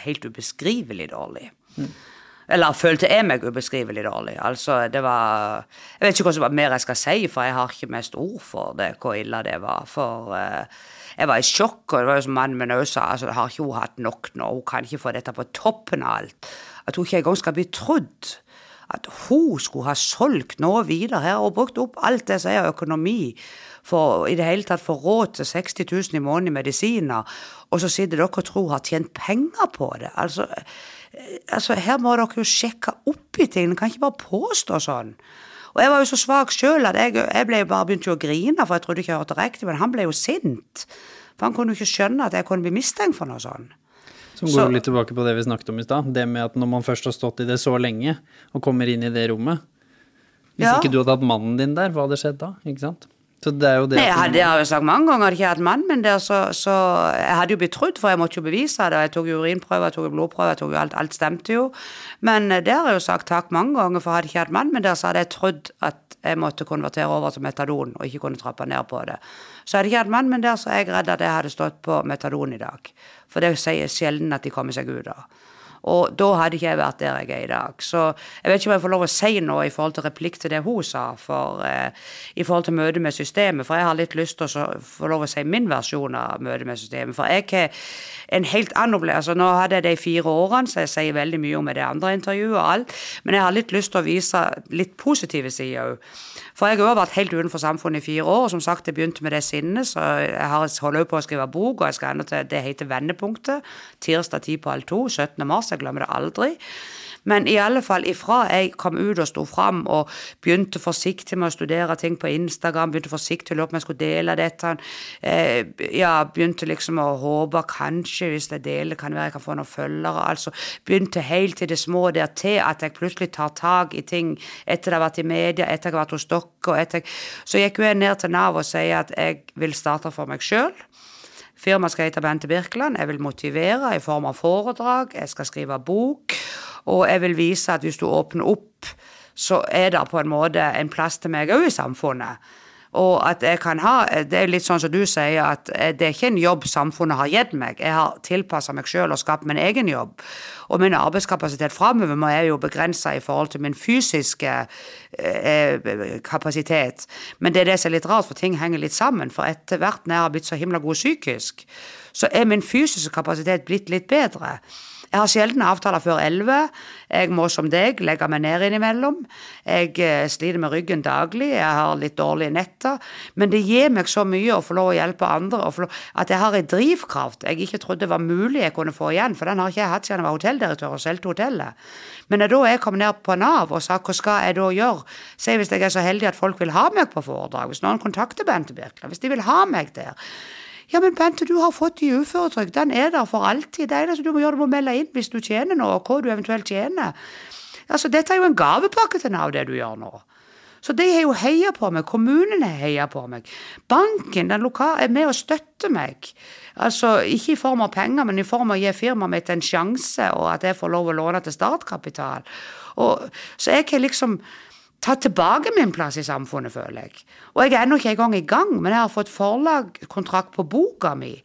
helt ubeskrivelig dårlig. Mm. Eller følte jeg meg ubeskrivelig dårlig. Altså, det var Jeg vet ikke hva mer jeg skal si, for jeg har ikke mest ord for det, hvor ille det var. For uh, jeg var i sjokk, og det var jo som mannen min også sa, altså, har ikke hun hatt nok nå? Hun kan ikke få dette på toppen av alt. At hun ikke engang skal bli trodd. At hun skulle ha solgt noe videre her og brukt opp alt det som er økonomi for i det hele tatt få råd til 60 000 i måneden i medisiner, og så sitter dere og tror har tjent penger på det. Altså, altså, her må dere jo sjekke opp i ting. Dere kan ikke bare påstå sånn. Og jeg var jo så svak sjøl at jeg, jeg ble bare begynte å grine, for jeg trodde ikke jeg hørte riktig, men han ble jo sint. For han kunne jo ikke skjønne at jeg kunne bli mistenkt for noe sånt. Som går så, litt tilbake på det vi snakket om i stad. Det med at når man først har stått i det så lenge, og kommer inn i det rommet Hvis ja. ikke du hadde hatt mannen din der, hva hadde skjedd da? Ikke sant? Så det er jo det Nei, jeg, hadde, jeg har jo sagt mange ganger jeg ikke hatt mannen det er så, så, jeg hadde jo blitt trodd, for jeg måtte jo bevise det. Jeg tok jo urinprøver, jeg tok jo blodprøver, jeg tok jo alt, alt stemte jo. Men eh, det har jeg jo sagt takk mange ganger, for hadde ikke hatt mann, men der, så hadde jeg trodd at jeg måtte konvertere over til metadon og ikke kunne trappe ned på det. Så hadde jeg ikke hatt mann, men der, så er jeg redd at jeg hadde stått på metadon i dag. For det sier sjelden at de kommer seg ut av. Og da hadde ikke jeg vært der jeg er i dag. Så jeg vet ikke om jeg får lov å si noe i forhold til replikk til det hun sa, for eh, i forhold til møtet med systemet. For jeg har litt lyst til å få lov å si min versjon av møtet med systemet. For jeg har en helt annen opplevelse. Altså, nå hadde jeg de fire årene, så jeg sier veldig mye om det andre intervjuet og alt. Men jeg har litt lyst til å vise litt positive sider òg. For jeg har jo vært helt utenfor samfunnet i fire år. og Som sagt, jeg begynte med det sinnet, så jeg holder på å skrive bok, og jeg skal ende til Det heter Vendepunktet. Tirsdag ti på halv to, 17. mars. Jeg glemmer det aldri. Men i alle fall ifra jeg kom ut og sto fram og begynte forsiktig med å studere ting på Instagram, begynte forsiktig å lure på om jeg skulle dele dette, eh, ja, begynte liksom å håpe kanskje hvis jeg deler, kan være jeg kan få noen følgere. Altså begynte helt i det små der til at jeg plutselig tar tak i ting etter det har vært i media, etter jeg har vært hos dere, etter Så gikk jeg ned til Nav og sier at jeg vil starte for meg sjøl. Firmaet skal hete Bente Birkeland. Jeg vil motivere i form av foredrag, jeg skal skrive bok. Og jeg vil vise at hvis du åpner opp, så er det på en måte en plass til meg òg i samfunnet. Og at jeg kan ha Det er litt sånn som du sier, at det er ikke en jobb samfunnet har gitt meg. Jeg har tilpassa meg sjøl og skapt min egen jobb. Og min arbeidskapasitet framover må jeg jo begrense i forhold til min fysiske eh, kapasitet. Men det er det som er litt rart, for ting henger litt sammen. For etter hvert når jeg har blitt så himla god psykisk, så er min fysiske kapasitet blitt litt bedre. Jeg har sjelden avtaler før elleve. Jeg må som deg legge meg ned innimellom. Jeg eh, sliter med ryggen daglig, jeg har litt dårlige netter. Men det gir meg så mye å få lov å hjelpe andre, at jeg har en drivkraft jeg ikke trodde var mulig jeg kunne få igjen, for den har ikke jeg hatt siden jeg var hotelldirektør og solgte hotellet. Men da jeg kom ned på Nav og sa hva skal jeg da gjøre, si hvis jeg er så heldig at folk vil ha meg på foredrag, hvis noen kontakter Bente Birkeland, hvis de vil ha meg der ja, men Bente, du har fått i uføretrygd. Den er der for alltid. Det eneste du må gjøre, du må melde inn hvis du tjener noe, og hva du eventuelt tjener. Altså, Dette er jo en gavepakke til Nav, det du gjør nå. Så de har jo heia på meg. Kommunen har heia på meg. Banken den lokale, er med og støtter meg. Altså, Ikke i form av penger, men i form av å gi firmaet mitt en sjanse, og at jeg får lov å låne til startkapital. Og, så jeg har liksom tatt tilbake min plass i samfunnet, føler jeg. Og jeg er ennå ikke engang i gang, men jeg har fått forlagskontrakt på boka mi.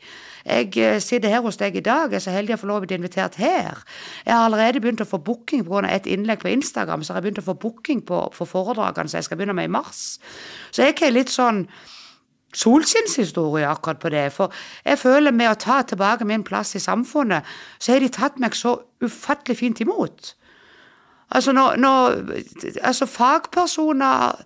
Jeg eh, sitter her hos deg i dag, jeg er så heldig å få lov å bli invitert her. Jeg har allerede begynt å få booking pga. et innlegg på Instagram, så har jeg begynt å få booking på, for foredragene som jeg skal begynne med i mars. Så jeg er litt sånn solskinnshistorie akkurat på det. For jeg føler med å ta tilbake min plass i samfunnet, så har de tatt meg så ufattelig fint imot. Altså, når, når, altså fagpersoner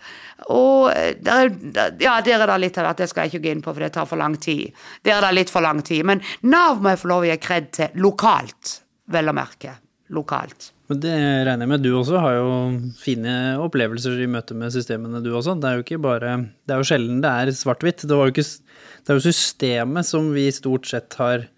og der, Ja, der er det litt av at det skal jeg ikke gå inn på, for det tar for lang tid. Der er det litt for lang tid. Men Nav må jeg få lov å gi kred til lokalt, vel å merke. Lokalt. Men det regner jeg med. Du også har jo fine opplevelser i møte med systemene, du også. Det er jo ikke bare Det er jo sjelden det er svart-hvitt. Det, det er jo systemet som vi stort sett har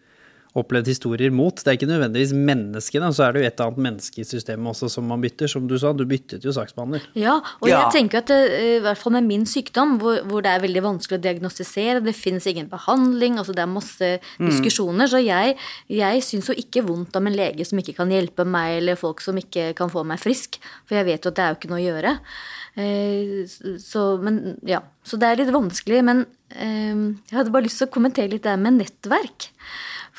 opplevd historier mot. Det er ikke nødvendigvis menneskene, så er det jo et annet menneske i systemet også som man bytter. Som du sa, du byttet jo saksbehandler. Ja, og ja. jeg tenker at det, eh, i hvert fall med min sykdom, hvor, hvor, det er veldig vanskelig å diagnostisere, det finnes ingen behandling, altså det er masse mm. diskusjoner, så jeg, jeg syns jo ikke vondt om en lege som ikke kan hjelpe meg, eller folk som ikke kan få meg frisk, for jeg vet jo at det er jo ikke noe å gjøre. Eh, så, men, ja. så det er litt vanskelig, men eh, jeg hadde bare lyst til å kommentere litt det med nettverk.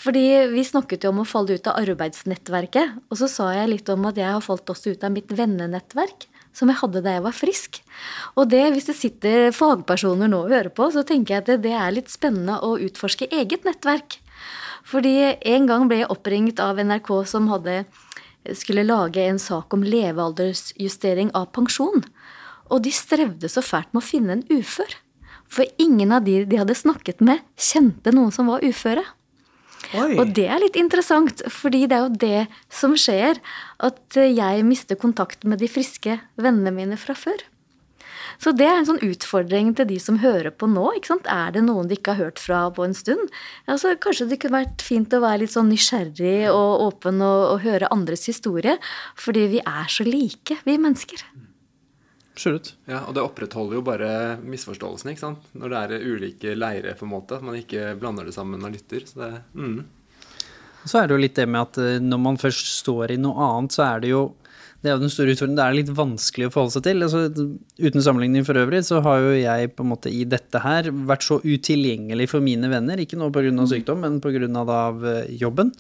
Fordi vi snakket jo om å falle ut av arbeidsnettverket. Og så sa jeg litt om at jeg har falt også ut av mitt vennenettverk. Som jeg hadde da jeg var frisk. Og det, hvis det sitter fagpersoner nå og hører på, så tenker jeg at det er litt spennende å utforske eget nettverk. Fordi en gang ble jeg oppringt av NRK som hadde, skulle lage en sak om levealdersjustering av pensjon. Og de strevde så fælt med å finne en ufør. For ingen av de de hadde snakket med, kjente noen som var uføre. Oi. Og det er litt interessant, fordi det er jo det som skjer. At jeg mister kontakt med de friske vennene mine fra før. Så det er en sånn utfordring til de som hører på nå. ikke sant? Er det noen de ikke har hørt fra på en stund? Altså, kanskje det kunne vært fint å være litt sånn nysgjerrig og åpen og, og høre andres historie. Fordi vi er så like, vi mennesker. Absolutt. Ja, og det opprettholder jo bare misforståelsene, ikke sant. Når det er ulike leirer, på en måte. At man ikke blander det sammen og lytter. Så det mm. Så er det jo litt det med at eh, når man først står i noe annet, så er det jo det er jo den store utfordringen. Det er litt vanskelig å forholde seg til. Altså, uten sammenligning for øvrig, så har jo jeg på en måte i dette her vært så utilgjengelig for mine venner. Ikke nå pga. sykdom, men pga. Eh, jobben.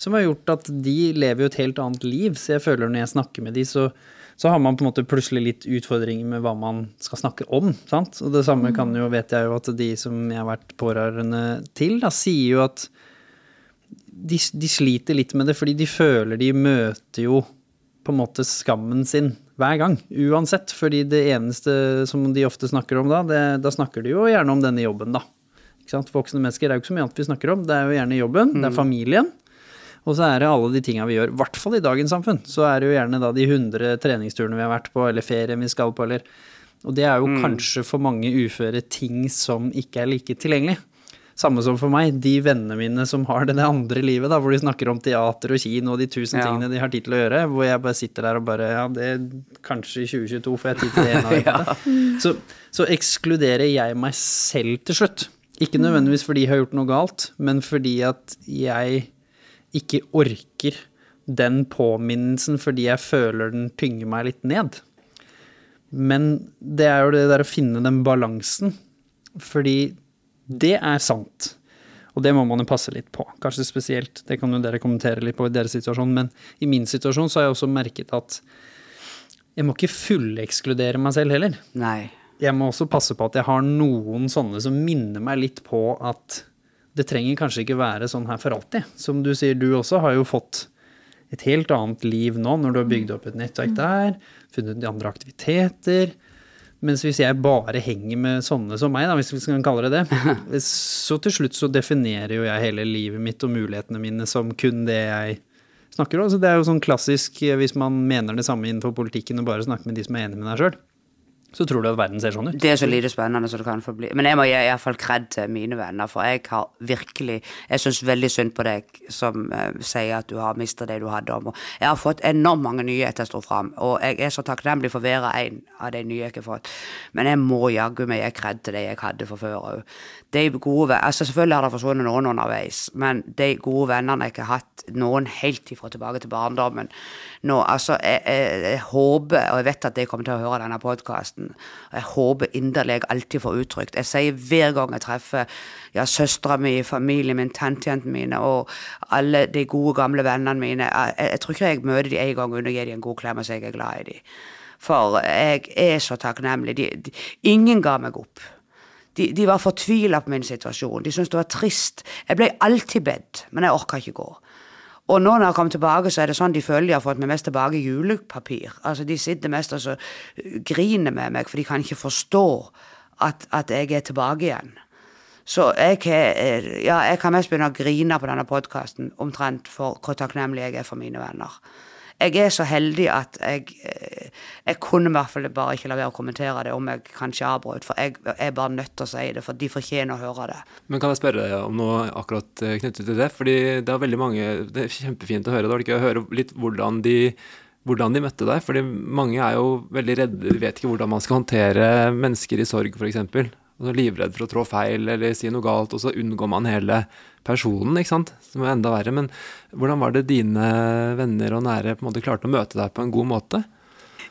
Som har gjort at de lever jo et helt annet liv. Så jeg føler når jeg snakker med de, så så har man på en måte plutselig litt utfordringer med hva man skal snakke om. sant? Og det samme kan jo, vet jeg jo at de som jeg har vært pårørende til, da sier jo at de, de sliter litt med det, fordi de føler de møter jo på en måte skammen sin hver gang, uansett. Fordi det eneste som de ofte snakker om da, det, da snakker de jo gjerne om denne jobben, da. Ikke sant? Voksne mennesker er jo ikke så mye annet vi snakker om. Det er jo gjerne jobben, det er mm. familien. Og så er det alle de tinga vi gjør, i hvert fall i dagens samfunn. Så er det jo gjerne da de 100 treningsturene vi har vært på, eller ferien vi skal på, eller Og det er jo mm. kanskje for mange uføre ting som ikke er like tilgjengelig. Samme som for meg, de vennene mine som har det, andre livet, da, hvor de snakker om teater og kino og de tusen ja. tingene de har tid til å gjøre, hvor jeg bare sitter der og bare Ja, det er kanskje i 2022 får jeg tid til det ene og ja. så, så ekskluderer jeg meg selv til slutt. Ikke nødvendigvis fordi jeg har gjort noe galt, men fordi at jeg ikke orker den påminnelsen fordi jeg føler den tynger meg litt ned. Men det er jo det der å finne den balansen. Fordi det er sant. Og det må man jo passe litt på. Kanskje spesielt, det kan jo dere kommentere litt på i deres situasjon, men i min situasjon så har jeg også merket at jeg må ikke fullekskludere meg selv heller. Nei. Jeg må også passe på at jeg har noen sånne som minner meg litt på at det trenger kanskje ikke være sånn her for alltid. Som du sier, du også har jo fått et helt annet liv nå når du har bygd opp et nettverk der, funnet andre aktiviteter. Mens hvis jeg bare henger med sånne som meg, da, hvis vi kan kalle det det, så til slutt så definerer jo jeg hele livet mitt og mulighetene mine som kun det jeg snakker om. Så det er jo sånn klassisk hvis man mener det samme innenfor politikken og bare snakker med de som er enig med deg sjøl så tror du at verden ser sånn ut? Det er så lite spennende som det kan få bli. Men jeg må gi iallfall kred til mine venner, for jeg har virkelig Jeg syns veldig synd på deg som uh, sier at du har mista det du hadde. om. Jeg har fått enormt mange nye etter jeg sto fram, og jeg er så takknemlig for hver en av de nye jeg har fått. Men jeg må jaggu meg gi kred til de jeg hadde fra før òg. De gode altså Selvfølgelig har det forsvunnet noen underveis, men de gode vennene jeg har hatt, noen helt ifra tilbake til barndommen nå, altså, jeg, jeg, jeg håper, og jeg vet at de kommer til å høre denne podkasten. Jeg håper inderlig alltid får uttrykt. Jeg sier hver gang jeg treffer ja, søstera mi, familien min, tantejentene mine og alle de gode, gamle vennene mine jeg, jeg, tror ikke jeg møter dem en gang uten å gi dem en god klem og si jeg er glad i dem. For jeg er så takknemlig. De, de, ingen ga meg opp. De, de var fortvila på min situasjon. De syntes det var trist. Jeg ble alltid bedt, men jeg orka ikke gå. Og nå når jeg kommer tilbake, så er det sånn de føler de har fått meg mest tilbake julepapir. Altså De sitter mest og så griner med meg, for de kan ikke forstå at, at jeg er tilbake igjen. Så jeg, ja, jeg kan mest begynne å grine på denne podkasten omtrent for hvor takknemlig jeg er for mine venner jeg er så heldig at jeg, eh, jeg kunne i hvert fall bare ikke la være å kommentere det om jeg kanskje avbrøt, for jeg er bare nødt til å si det, for de fortjener å høre det. Men kan jeg spørre deg om noe akkurat eh, knyttet til det? Fordi det er veldig mange Det er kjempefint å høre, det var ikke å høre litt hvordan de hvordan de møtte deg. fordi mange er jo veldig redde, de vet ikke hvordan man skal håndtere mennesker i sorg, f.eks og livredd for å trå feil eller si noe galt, og så unngår man hele personen, ikke sant, som er enda verre. Men hvordan var det dine venner og nære på en måte klarte å møte deg på en god måte?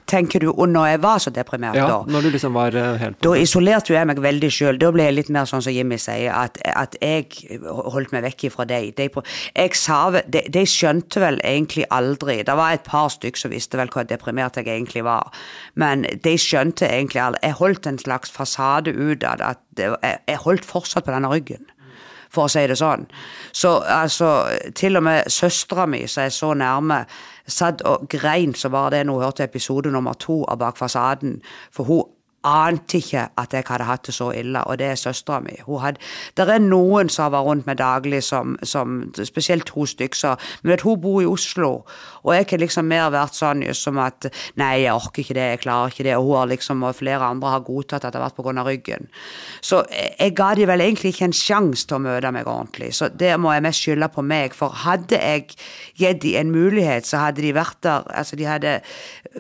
tenker du, og når jeg var så deprimert ja, da når du liksom var eh, helt Da isolerte jeg meg veldig sjøl. Da ble jeg litt mer sånn som Jimmy sier, at, at jeg holdt meg vekk fra deg. De, jeg de, de, skjønte vel egentlig aldri Det var et par stykker som visste vel hvor deprimert jeg egentlig var, men de skjønte egentlig aldri Jeg holdt en slags fasade ut av det. At jeg holdt fortsatt på denne ryggen for å si det sånn. Så altså, til og med søstera mi, som er så nærme, satt og grein så var det når hun hørte episode nummer to av Bak fasaden. For hun ante ikke at jeg hadde hatt det så ille, og det er søstera mi. Det er noen som har vært rundt meg daglig, som, som, spesielt to stykker, men vet, hun bor i Oslo, og jeg har liksom mer vært sånn som at nei, jeg orker ikke det, jeg klarer ikke det, og hun har liksom, og flere andre har godtatt at det har vært av ryggen. Så jeg ga de vel egentlig ikke en sjanse til å møte meg ordentlig, så det må jeg mest skylde på meg, for hadde jeg gitt dem en mulighet, så hadde de vært der, altså de hadde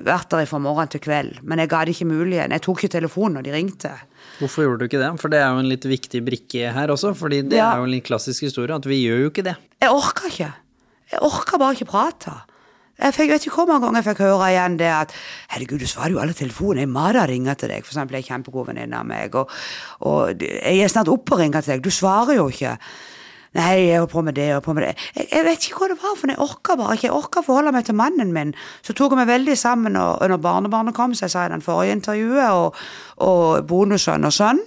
vært der fra morgen til kveld, men jeg ga de ikke muligheten. Jeg tok ikke telefonen når de ringte. Hvorfor gjorde du ikke det? For det er jo en litt viktig brikke her også. fordi det ja. er jo en litt klassisk historie at vi gjør jo ikke det. Jeg orka ikke. Jeg orka bare ikke prate. Jeg fikk, vet ikke hvor mange ganger jeg fikk høre igjen det at 'herregud, du svarer jo alle telefoner, jeg Mara ringer til deg', for eksempel ei kjempegod venninne av meg, og, og 'jeg er snart oppe og ringer til deg', du svarer jo ikke'. Nei, jeg holdt på med det og på med det. Jeg, jeg, vet ikke hva det var, for jeg orka bare ikke. Jeg orka forholde meg til mannen min. Så tok jeg meg veldig sammen og, når barnebarnet kom, som jeg sa i den forrige intervjuet, og, og bonussønn og sønn.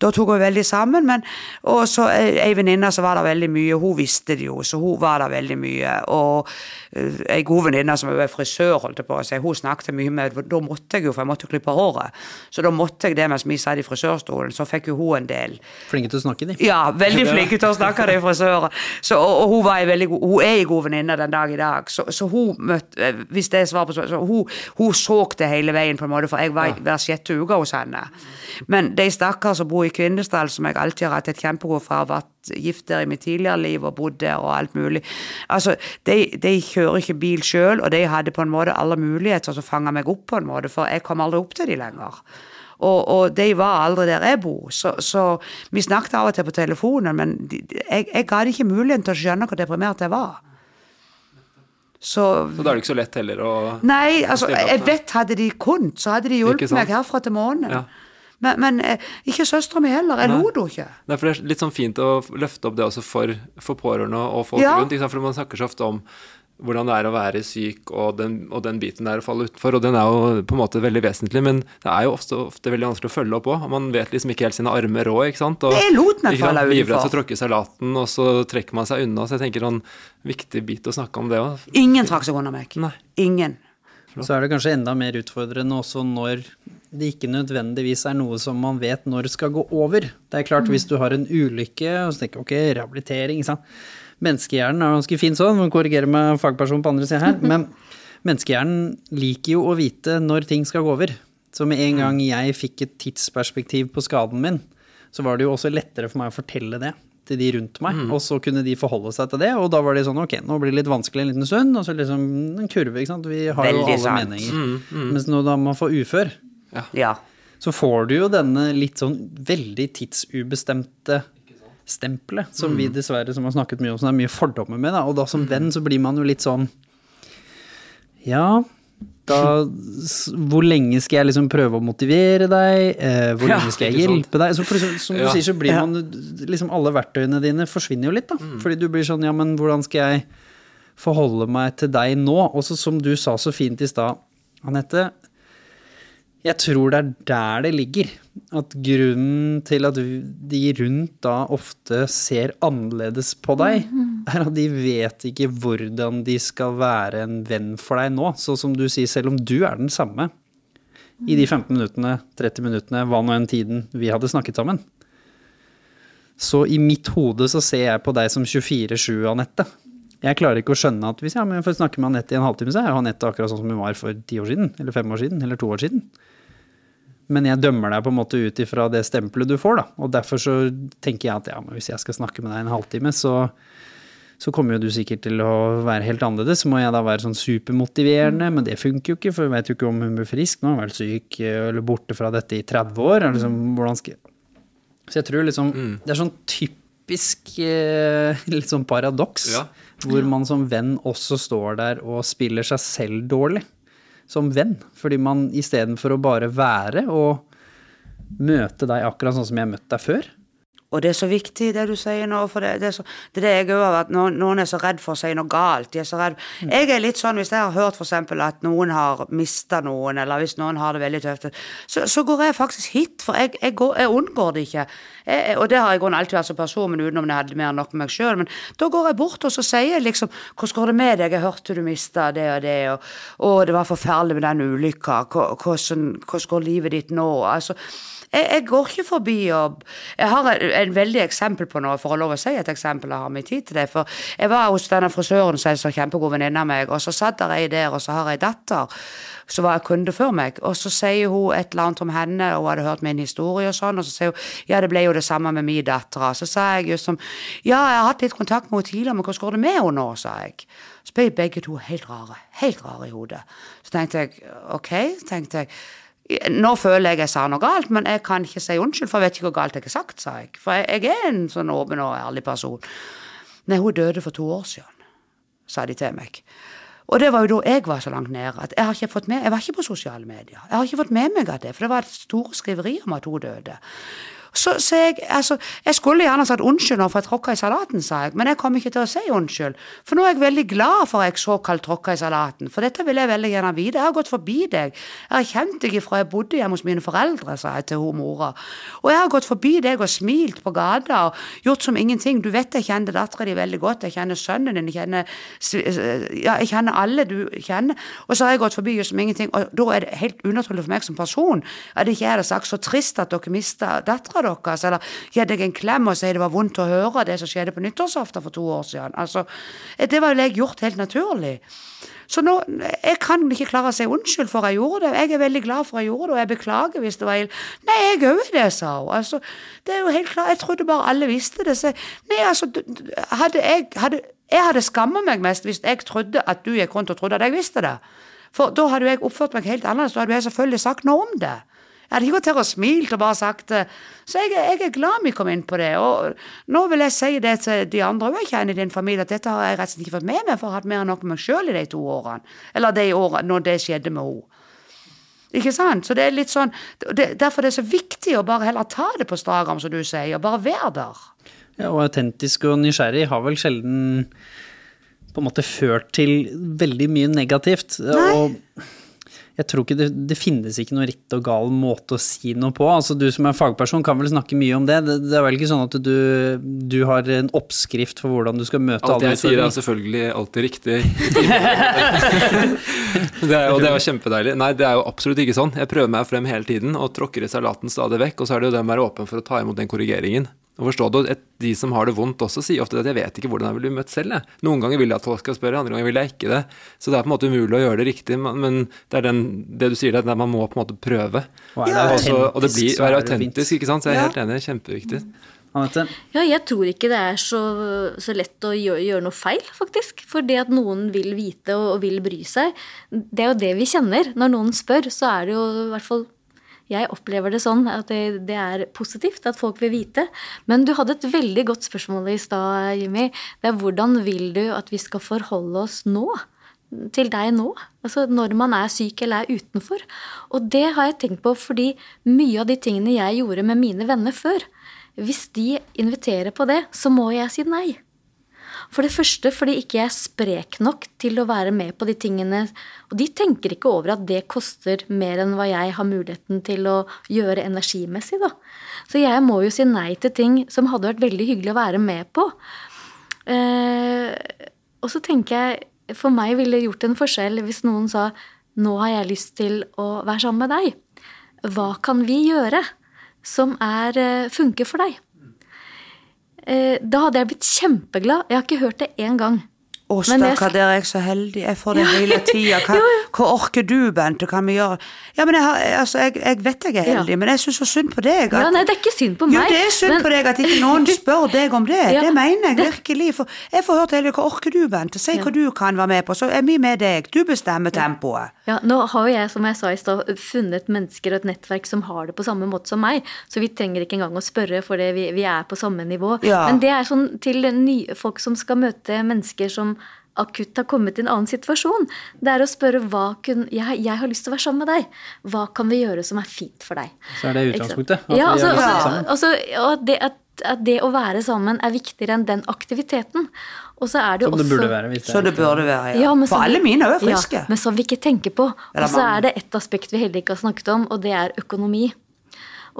Da tok hun veldig sammen. Men, og så ei venninne som var der veldig mye, hun visste det jo, så hun var der veldig mye. Og uh, ei god venninne som var frisør, holdt på å si, hun snakket mye med Da måtte jeg jo, for jeg måtte klippe håret. Så da måtte jeg det mens vi satt i frisørstolen. Så fikk jo hun en del. Flinke til å snakke, de. Ja, veldig flinke til å snakke, de frisører. Så, og, og, hun, var veldig hun er ei god venninne den dag i dag. Så, så hun møtte eh, Hvis det er svar på spørsmålet hun, hun så det hele veien, på en måte, for jeg var hver sjette uke hos henne. Men de stakkar som bor i Kvinesdal, som jeg alltid har hatt et kjempegodt fra, vært gift der i mitt tidligere liv og bodd der og alt mulig Altså, de, de kjører ikke bil sjøl, og de hadde på en måte alle muligheter til å fange meg opp på en måte, for jeg kom aldri opp til de lenger. Og, og, de var aldri der jeg bor. Så, så vi snakket av og til på telefonen, men jeg, jeg ga dem ikke muligheten til å skjønne hvor deprimert jeg var. Så Så da er det ikke så lett heller å Nei, altså, jeg vet hadde de kunnet, så hadde de hjulpet meg herfra til månen. Ja. Men, men eh, ikke søstera mi heller. Jeg lot henne ikke. Nei, for Det er litt sånn fint å løfte opp det også for, for pårørende og folk Ja. rundt. For man snakker så ofte om hvordan det er å være syk og den, og den biten der å falle utenfor. Og den er jo på en måte veldig vesentlig, men det er jo ofte, ofte veldig vanskelig å følge opp òg. Man vet liksom ikke helt sine armer òg, ikke sant. Og, det lot meg ikke utenfor. falle Livredd for å tråkke salaten, og så trekker man seg unna. Så jeg tenker sånn viktig bit å snakke om det òg. Ingen trakk seg unna meg. Nei. Ingen. Så er det kanskje enda mer utfordrende også når det ikke nødvendigvis er noe som man vet når skal gå over. Det er klart, hvis du har en ulykke og så tenker ok, rehabilitering, ikke sant. Menneskehjernen er ganske fin sånn, man korrigerer med fagperson på andre siden her, men menneskehjernen liker jo å vite når ting skal gå over. Så med en gang jeg fikk et tidsperspektiv på skaden min, så var det jo også lettere for meg å fortelle det til de rundt meg, og så kunne de forholde seg til det, og da var de sånn ok, nå blir det litt vanskelig en liten stund, og så liksom en kurve, ikke sant. Vi har jo alle sant. meninger. Mens nå da man får ufør, Ja. så får du jo denne litt sånn veldig tidsubestemte stempelet, som vi dessverre, som har snakket mye om, som det er mye fordommer med, da. Og da som venn så blir man jo litt sånn Ja, da Hvor lenge skal jeg liksom prøve å motivere deg? Eh, hvor lenge skal jeg hjelpe deg? Så som du Ja. sier, så blir man liksom Alle verktøyene dine forsvinner jo litt, da. Fordi du blir sånn Ja, men hvordan skal jeg forholde meg til deg nå? Også som du sa så fint i stad, Anette. Jeg tror det er der det ligger. At grunnen til at de rundt da ofte ser annerledes på deg, er at de vet ikke hvordan de skal være en venn for deg nå. Så som du sier, selv om du er den samme i de 15 minuttene, 30 minuttene, hva nå enn tiden vi hadde snakket sammen. Så i mitt hode så ser jeg på deg som 24-7, Anette. Jeg klarer ikke å skjønne at hvis jeg får snakke med Anette i en halvtime, så er jo Anette akkurat sånn som hun var for ti år siden, eller fem år siden, eller to år siden. Men jeg dømmer deg på en måte ut ifra det stempelet du får, da. Og derfor så tenker jeg at ja, men hvis jeg skal snakke med deg en halvtime, så, så kommer jo du sikkert til å være helt annerledes. Så må jeg da være sånn supermotiverende, men det funker jo ikke, for jeg vet jo ikke om hun blir frisk nå. Har vært syk eller borte fra dette i 30 år. eller Liksom, hvordan skal Så jeg tror liksom Det er sånn typisk eh, litt sånn paradoks. Ja. Hvor man som venn også står der og spiller seg selv dårlig. Som venn. Fordi man istedenfor å bare være og møte deg akkurat sånn som jeg har møtt deg før. Og det er så viktig, det du sier nå. For det, det er så, det er det jeg òg har vært. Noen, er så redd for å si noe galt. De er så redd. Jeg er litt sånn, hvis jeg har hørt f.eks. at noen har mista noen, eller hvis noen har det veldig tøft, så, så går jeg faktisk hit. For jeg, jeg, går, jeg unngår det ikke. Jeg, jeg- og det har jeg alltid vært som person, men utenom det hadde mer enn nok med meg sjøl. Men da går jeg bort og så sier jeg liksom Hvordan går det med deg? Jeg hørte du mista det og det, og, 'Å, det var forferdelig med den ulykka. Hvordan, hvordan går livet ditt nå? Altså, jeg, jeg går ikke forbi jobb. Jeg har en, en veldig eksempel på noe, for å lov å si et eksempel. Jeg har min tid til det. For jeg var hos denne frisøren som er så kjempegod venninne av meg, og så satt ei der, og så har jeg datter som var kunde før meg, og så sier hun et eller annet om henne, og hun hadde hørt min historie og sånn, og så sier hun ja, det ble jo det samme med min datter. Så sa jeg jo som ja, jeg har hatt litt kontakt med henne tidligere, men hvordan går det med henne nå, sa jeg. Så ble begge to helt rare, helt rare i hodet. Så tenkte jeg ok, tenkte jeg. Nå føler jeg jeg sa noe galt, men jeg kan ikke si unnskyld, for jeg vet ikke hvor galt jeg har sagt, sa jeg. For jeg, jeg er en sånn åpen og ærlig person. Nei, hun døde for to år siden, sa de til meg. Og det var jo da jeg var så langt nede at jeg har ikke fått med, jeg var ikke på sosiale medier. Jeg har ikke fått med meg av det, for det var et store skriveri om at hun døde. Så, så jeg, altså, jeg skulle gjerne sagt unnskyld nå for jeg tråkka i salaten, sa jeg, men jeg kommer ikke til å si unnskyld. For nå er jeg veldig glad for at jeg såkalt tråkka i salaten, for dette vil jeg veldig gjerne vite. Jeg har gått forbi deg. Jeg har kjent deg ifra jeg bodde hjemme hos mine foreldre, sa jeg til hun mora. Og jeg har gått forbi deg og smilt på gata og gjort som ingenting. Du vet jeg kjenner dattera di veldig godt, jeg kjenner sønnen din, jeg kjenner, ja, jeg kjenner alle du kjenner. Og så har jeg gått forbi gjort som ingenting, og da er det helt unaturlig for meg som person at ikke jeg hadde sagt så trist at dere mista dattera deres, eller gi deg en klem og si det var vondt å høre det som skjedde på nyttårsaften for to år siden. Altså, det var jo jeg gjort helt naturlig. Så nå, jeg kan ikke klare å si unnskyld for jeg gjorde det. Jeg er veldig glad for jeg gjorde det, og jeg beklager hvis det var ille. Nei, jeg òg er det, sa hun. Altså, det er jo helt klart, Jeg trodde bare alle visste det. Så, nei, altså, hadde jeg hadde, Jeg hadde skamma meg mest hvis jeg trodde at du gikk rundt og trodde at jeg visste det. For da hadde jeg oppført meg helt annerledes. Da hadde jeg selvfølgelig sagt noe om det. Jeg hadde ikke gått her og smilt og bare sagt det. Så jeg, er- jeg er glad vi kom inn på det. Og nå vil jeg si det til de andre òg jeg kjenner i din familie, at dette har jeg rett og slett ikke fått med meg, for jeg har hatt mer enn nok med meg sjøl i de to årene. Eller de årene når det skjedde med henne. Ikke sant? Så det er litt sånn det, Derfor er det så viktig å bare heller ta det på strak arm, som du sier, og bare være der. Ja, og autentisk og nysgjerrig har vel sjelden på en måte ført til veldig mye negativt. Og jeg tror ikke det, det finnes ikke noe rett og gal måte å si noe på. Altså Du som er fagperson kan vel snakke mye om det. Det, det er vel ikke sånn at du, du har en oppskrift for hvordan du skal møte Alt alle jeg sier er selvfølgelig alltid riktig. det er, og det er jo kjempedeilig. Nei, det er jo absolutt ikke sånn. Jeg prøver meg frem hele tiden og tråkker i salaten stadig vekk. Og så er det jo det med å være åpen for å ta imot den korrigeringen. Og forstå det, et, De som har det vondt også, sier ofte at jeg vet ikke hvordan jeg vil bli møtt selv. Jeg. Noen ganger vil jeg at folk skal spørre, andre ganger vil jeg ikke det. Så det er på en måte umulig å gjøre det riktig. Men men det er den, det du sier, det er at man må på en måte prøve. Og det Og og det blir være autentisk, ikke sant. Så jeg er Ja. helt enig, kjempeviktig. Anette? Ja, jeg tror ikke det er så, så lett å gjøre, gjøre noe feil, faktisk. For det at noen vil vite og, og vil bry seg, det er jo det vi kjenner. Når noen spør, så er det jo i hvert fall jeg opplever det sånn at det, det er positivt at folk vil vite. Men du hadde et veldig godt spørsmål i stad, Jimmy. Det er hvordan vil du at vi skal forholde oss nå? Til deg nå? Altså når man er syk eller er utenfor. Og det har jeg tenkt på fordi mye av de tingene jeg gjorde med mine venner før, hvis de inviterer på det, så må jeg si nei. For det første fordi ikke jeg er sprek nok til å være med på de tingene. Og de tenker ikke over at det koster mer enn hva jeg har muligheten til å gjøre energimessig, da. Så jeg må jo si nei til ting som hadde vært veldig hyggelig å være med på. Eh, og så tenker jeg For meg ville det gjort en forskjell hvis noen sa nå har jeg lyst til å være sammen med deg. Hva kan vi gjøre som er, eh, funker for deg? Eh, Da hadde jeg blitt kjempeglad. Jeg har ikke hørt det én gang. Å, stakkar, der er jeg så heldig. Jeg får det hele tida. Hva, hva orker du, Bente? Kan vi gjøre Ja, men jeg, har, altså, jeg, jeg vet jeg er Ja. heldig, men jeg syns så synd på deg. Ja, nei, det er ikke synd på meg. Jo, det er synd men- på deg at ikke noen spør deg om det. Ja, det mener jeg virkelig. For jeg får hørt hele Hva orker du, Bente? Si hva du kan være med på, så er vi med deg. Du bestemmer tempoet. Ja, nå har jo jeg, som jeg sa i stad, funnet mennesker og et nettverk som har det på samme måte som meg, så vi trenger ikke engang å spørre, for det, vi, vi er på samme nivå. Ja. Men det er sånn til ny, folk som skal møte mennesker som akutt har kommet i en annen situasjon. Det er å spørre hva kun, jeg, jeg har lyst til å være sammen med deg. Hva kan vi gjøre som er fint for deg? Så er det utgangspunktet. at Ja, altså, har lyst til å være altså, altså og det at, at det å være sammen er viktigere enn den aktiviteten. Og så er det Som det også burde være. Hvis det Så det burde være, ja. Ja, men For vi- alle mine er jo friske. Ja, men som vi ikke tenker på. Og så er det et aspekt vi heller ikke har snakket om, og det er økonomi.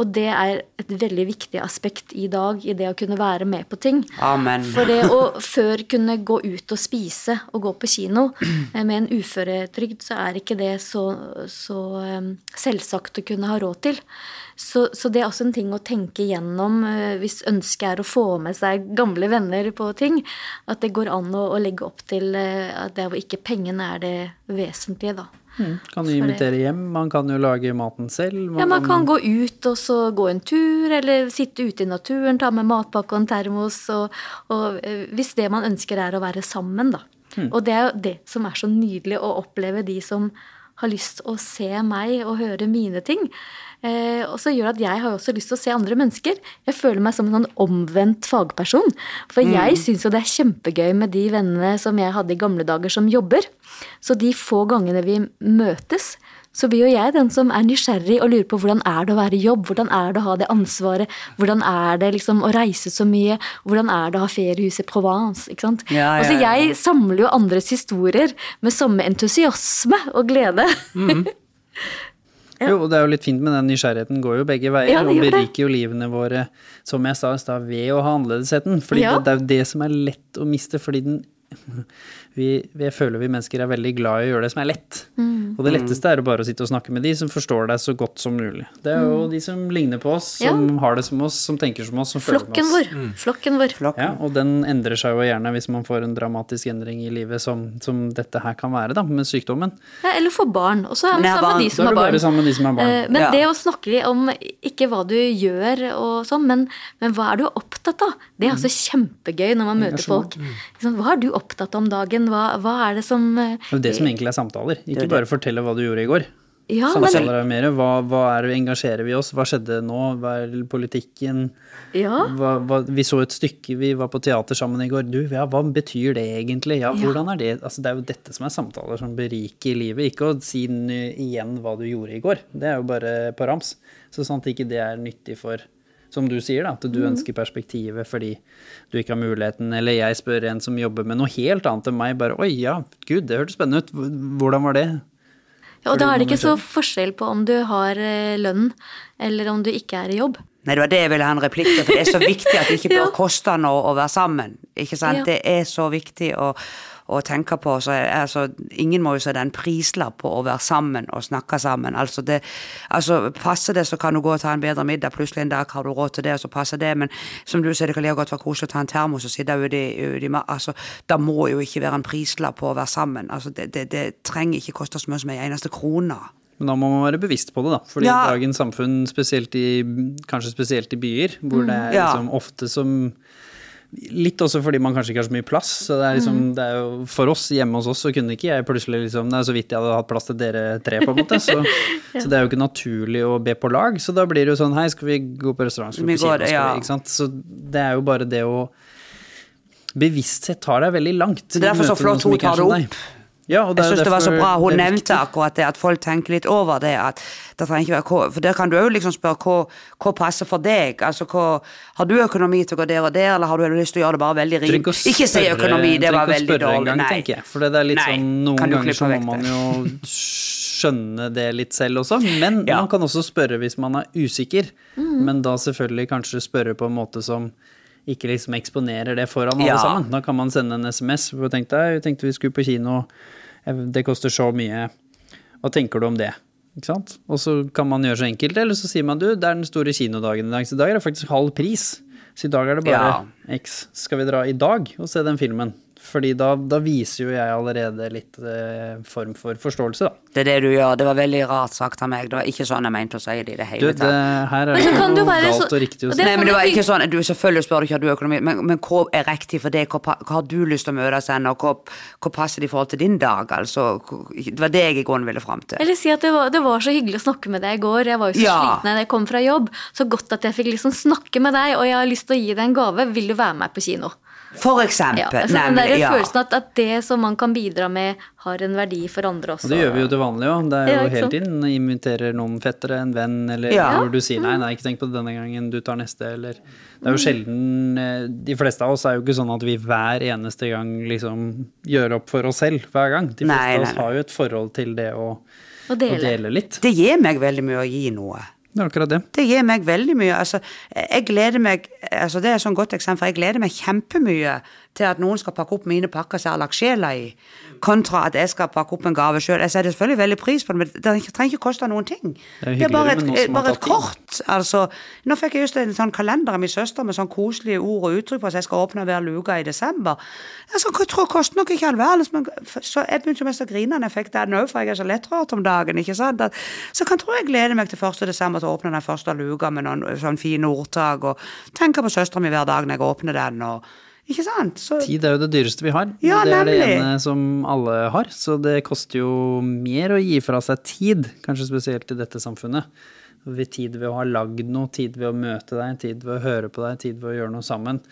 Og det er et veldig viktig aspekt i dag i det å kunne være med på ting. Amen. For det å før kunne gå ut og spise og gå på kino eh, med en uføretrygd, så er ikke det så, så eh, selvsagt å kunne ha råd til. Så, så det er også en ting å tenke gjennom eh, hvis ønsket er å få med seg gamle venner på ting. At det går an å, å legge opp til at der hvor ikke pengene er det vesentlige, da. Kan du invitere hjem, man kan jo lage maten selv. Ja, man kan gå ut og så gå en tur, eller sitte ute i naturen, ta med matpakke og en termos. Og, og eh, hvis det man ønsker er å være sammen, da. Og det er jo det som er så nydelig å oppleve de som har lyst til å se meg og høre mine ting. Eh, og så gjør at jeg har også lyst til å se andre mennesker. Jeg føler meg som en sånn omvendt fagperson. For jeg syns jo det er kjempegøy med de vennene som jeg hadde i gamle dager som jobber. Så de få gangene vi møtes, så blir jo jeg den som er nysgjerrig og lurer på hvordan er det å være i jobb, hvordan er det å ha det ansvaret, hvordan er det liksom å reise så mye, hvordan er det å ha feriehus i Provence, ikke sant. Ja, ja, Altså ja. jeg samler jo andres historier med samme entusiasme og glede. Jo, og det er jo litt fint med den nysgjerrigheten. Går jo begge veier, og beriker jo livene våre, som jeg sa i stad, ved å ha annerledesheten. Fordi det, det er jo det som er lett å miste, fordi den vi, jeg føler vi mennesker er veldig glad i å gjøre det som er lett. Mm. Og det letteste er jo bare å sitte og snakke med de som forstår deg så godt som mulig. Det er jo de som ligner på oss, som Ja. har det som oss, som tenker som oss, som føler Flokken med oss. vår. Flokken vår. Ja, og den endrer seg jo gjerne hvis man får en dramatisk endring i livet som, som dette her kan være, da, med sykdommen. Ja, eller få barn. Og så er man sammen med de som er har barn. sammen med de som har barn. Eh, Men Ja. det å snakke om ikke hva du gjør og sånn, men, men hva er du opptatt av? Det er altså kjempegøy når man møter folk. Hva er du opptatt av om dagen? Hva, hva er det som eh, Det er jo det som egentlig er samtaler. Ikke bare fortelle hva du gjorde i går. Ja, Samtaler er mer. Hva, hva er det engasjerer vi oss? Hva skjedde nå? Hva er politikken? ja. Hva, hva, vi så et stykke, vi var på teater sammen i går. Du, ja, hva betyr det egentlig? Ja. hvordan er det? Altså, det er jo dette som er samtaler som beriker livet. Ikke å si igjen hva du gjorde i går. Det er jo bare på rams. Så sant ikke det er nyttig for som du sier, da, at du Mm. ønsker perspektivet fordi du ikke har muligheten, eller jeg spør en som jobber med noe helt annet enn meg, bare oi, ja, gud, det hørtes spennende ut, hvordan var det? Ja, og da er det ikke så forskjell på om du har eh, lønn, eller om du ikke er i jobb. Nei, det var det jeg ville ha en replikk til, for det er så viktig at det ikke bør Ja. koste noe å være sammen. Ikke sant? Ja. Det er så viktig å, å tenke på. Så altså, ingen må jo se den prislapp på å være sammen og snakke sammen. Altså, det, altså, passer det, så kan du gå og ta en bedre middag. Plutselig en dag har du råd til det, og så passer det. Men som du sier, det kan like godt være koselig å ta en termos og sitte ute i, altså, Da må jo ikke være en prislapp på å være sammen. Altså, det, det, det trenger ikke koste så mye som en eneste krone. Men da må man være bevisst på det, da. Fordi Ja. dagens samfunn, spesielt i, kanskje spesielt i byer, hvor det er liksom ofte som Litt også fordi man kanskje ikke har så mye plass. Så det er liksom, det er jo, for oss hjemme hos oss så kunne ikke jeg plutselig liksom Det er så vidt jeg hadde hatt plass til dere tre, på en måte. Så, så det er jo ikke naturlig å be på lag. Så da blir det jo sånn Hei, skal vi gå på restaurant? Skal vi gå på kino? ja. ikke sant? Så det er jo bare det å Bevissthet tar deg veldig langt. Det er derfor så flott hun tar det opp. deg. Ja, Jeg syns det var så bra hun nevnte akkurat det, at folk tenker litt over det. at det trenger ikke være For der kan du òg liksom spørre hva, hva passer for deg. Altså hva Har du økonomi til å gå der og der, eller har du lyst til å gjøre det bare veldig Trenger ikke si økonomi, det var trenger ikke å veldig spørre dårlig. engang, Nei. tenker jeg. For det er litt Nei, sånn, noen ganger så må man jo skjønne det litt selv også. Men Ja. man kan også spørre hvis man er usikker. Men da selvfølgelig kanskje spørre på en måte som ikke liksom eksponerer det foran alle Ja. sammen. Da kan man sende en SMS. Tenk deg, jeg tenkte vi skulle på kino, det koster så mye. Hva tenker du om det? Ikke sant? Og så kan man gjøre så enkelt, eller så sier man du, det er den store kinodagen i dag, så i dag er det faktisk halv pris. Så i dag er det bare X. Skal vi dra i dag og se den filmen? Fordi da, da viser jo jeg allerede litt eh, form for forståelse, da. Det er det du gjør. Det var veldig rart sagt av meg. Det var ikke sånn jeg mente å si det i det hele tatt. her er det så ikke noe galt så- og riktig å si. Nei, men det var ikke sånn, du, Selvfølgelig spør du ikke om du økonomi, men, men hva er riktig for deg? Hva, hva har du lyst til å møtes hen, og hva, hva passer det i forhold til din dag? Altså, det var det jeg i grunnen ville fram til. Eller si at det var, det var så hyggelig å snakke med deg i går. Jeg var jo så Ja. sliten da jeg kom fra jobb. Så godt at jeg fikk liksom snakke med deg, og jeg har lyst til å gi deg en gave. Vil du være med på kino? For eksempel. Ja, altså, den der nemlig. Ja. følelsen at, at det som man kan bidra med, har en verdi for andre også. Og det gjør vi jo til vanlig òg. Det er jo ja, hele tiden inviterer noen fettere, en venn, eller Ja. hvor du sier nei, nei, ikke tenk på det denne gangen, du tar neste, eller Det er jo sjelden eh, De fleste av oss er jo ikke sånn at vi hver eneste gang liksom gjør opp for oss selv hver gang. De fleste Nei, av oss har jo et forhold til det å, Å å dele. dele litt. Det gir meg veldig mye å gi noe. Det er akkurat det. Det gir meg veldig mye. Altså, jeg gleder meg altså Det er et sånn godt eksempel. Jeg gleder meg kjempemye til at noen skal pakke opp mine pakker som jeg har lagt sjela i, kontra at jeg skal pakke opp en gave sjøl. Jeg setter selvfølgelig veldig pris på det, men det trenger ikke koste noen ting. er Det er bare et, bare et kort. Altså, nå fikk jeg just en sånn kalender av min søster med sånn koselige ord og uttrykk på at jeg skal åpne hver luke i desember. Altså, jeg tror det koster nok ikke all verdens, men så jeg begynte mest å grine når jeg fikk den òg, for jeg er så lettrørt om dagen. ikke sant? Så jeg kan tro jeg gleder meg til 1. desember til å åpne den første luka med noen sånn fine ordtak, og tenker på søstera mi hver dag når jeg åpner den. og ikke sant? Så, Tid er jo det dyreste vi har. Ja, det er det ene som alle har. Så det koster jo mer å gi fra seg tid, kanskje spesielt i dette samfunnet. Ved tid ved å ha lagd noe, tid ved å møte deg, tid ved å høre på deg, tid ved å gjøre noe sammen,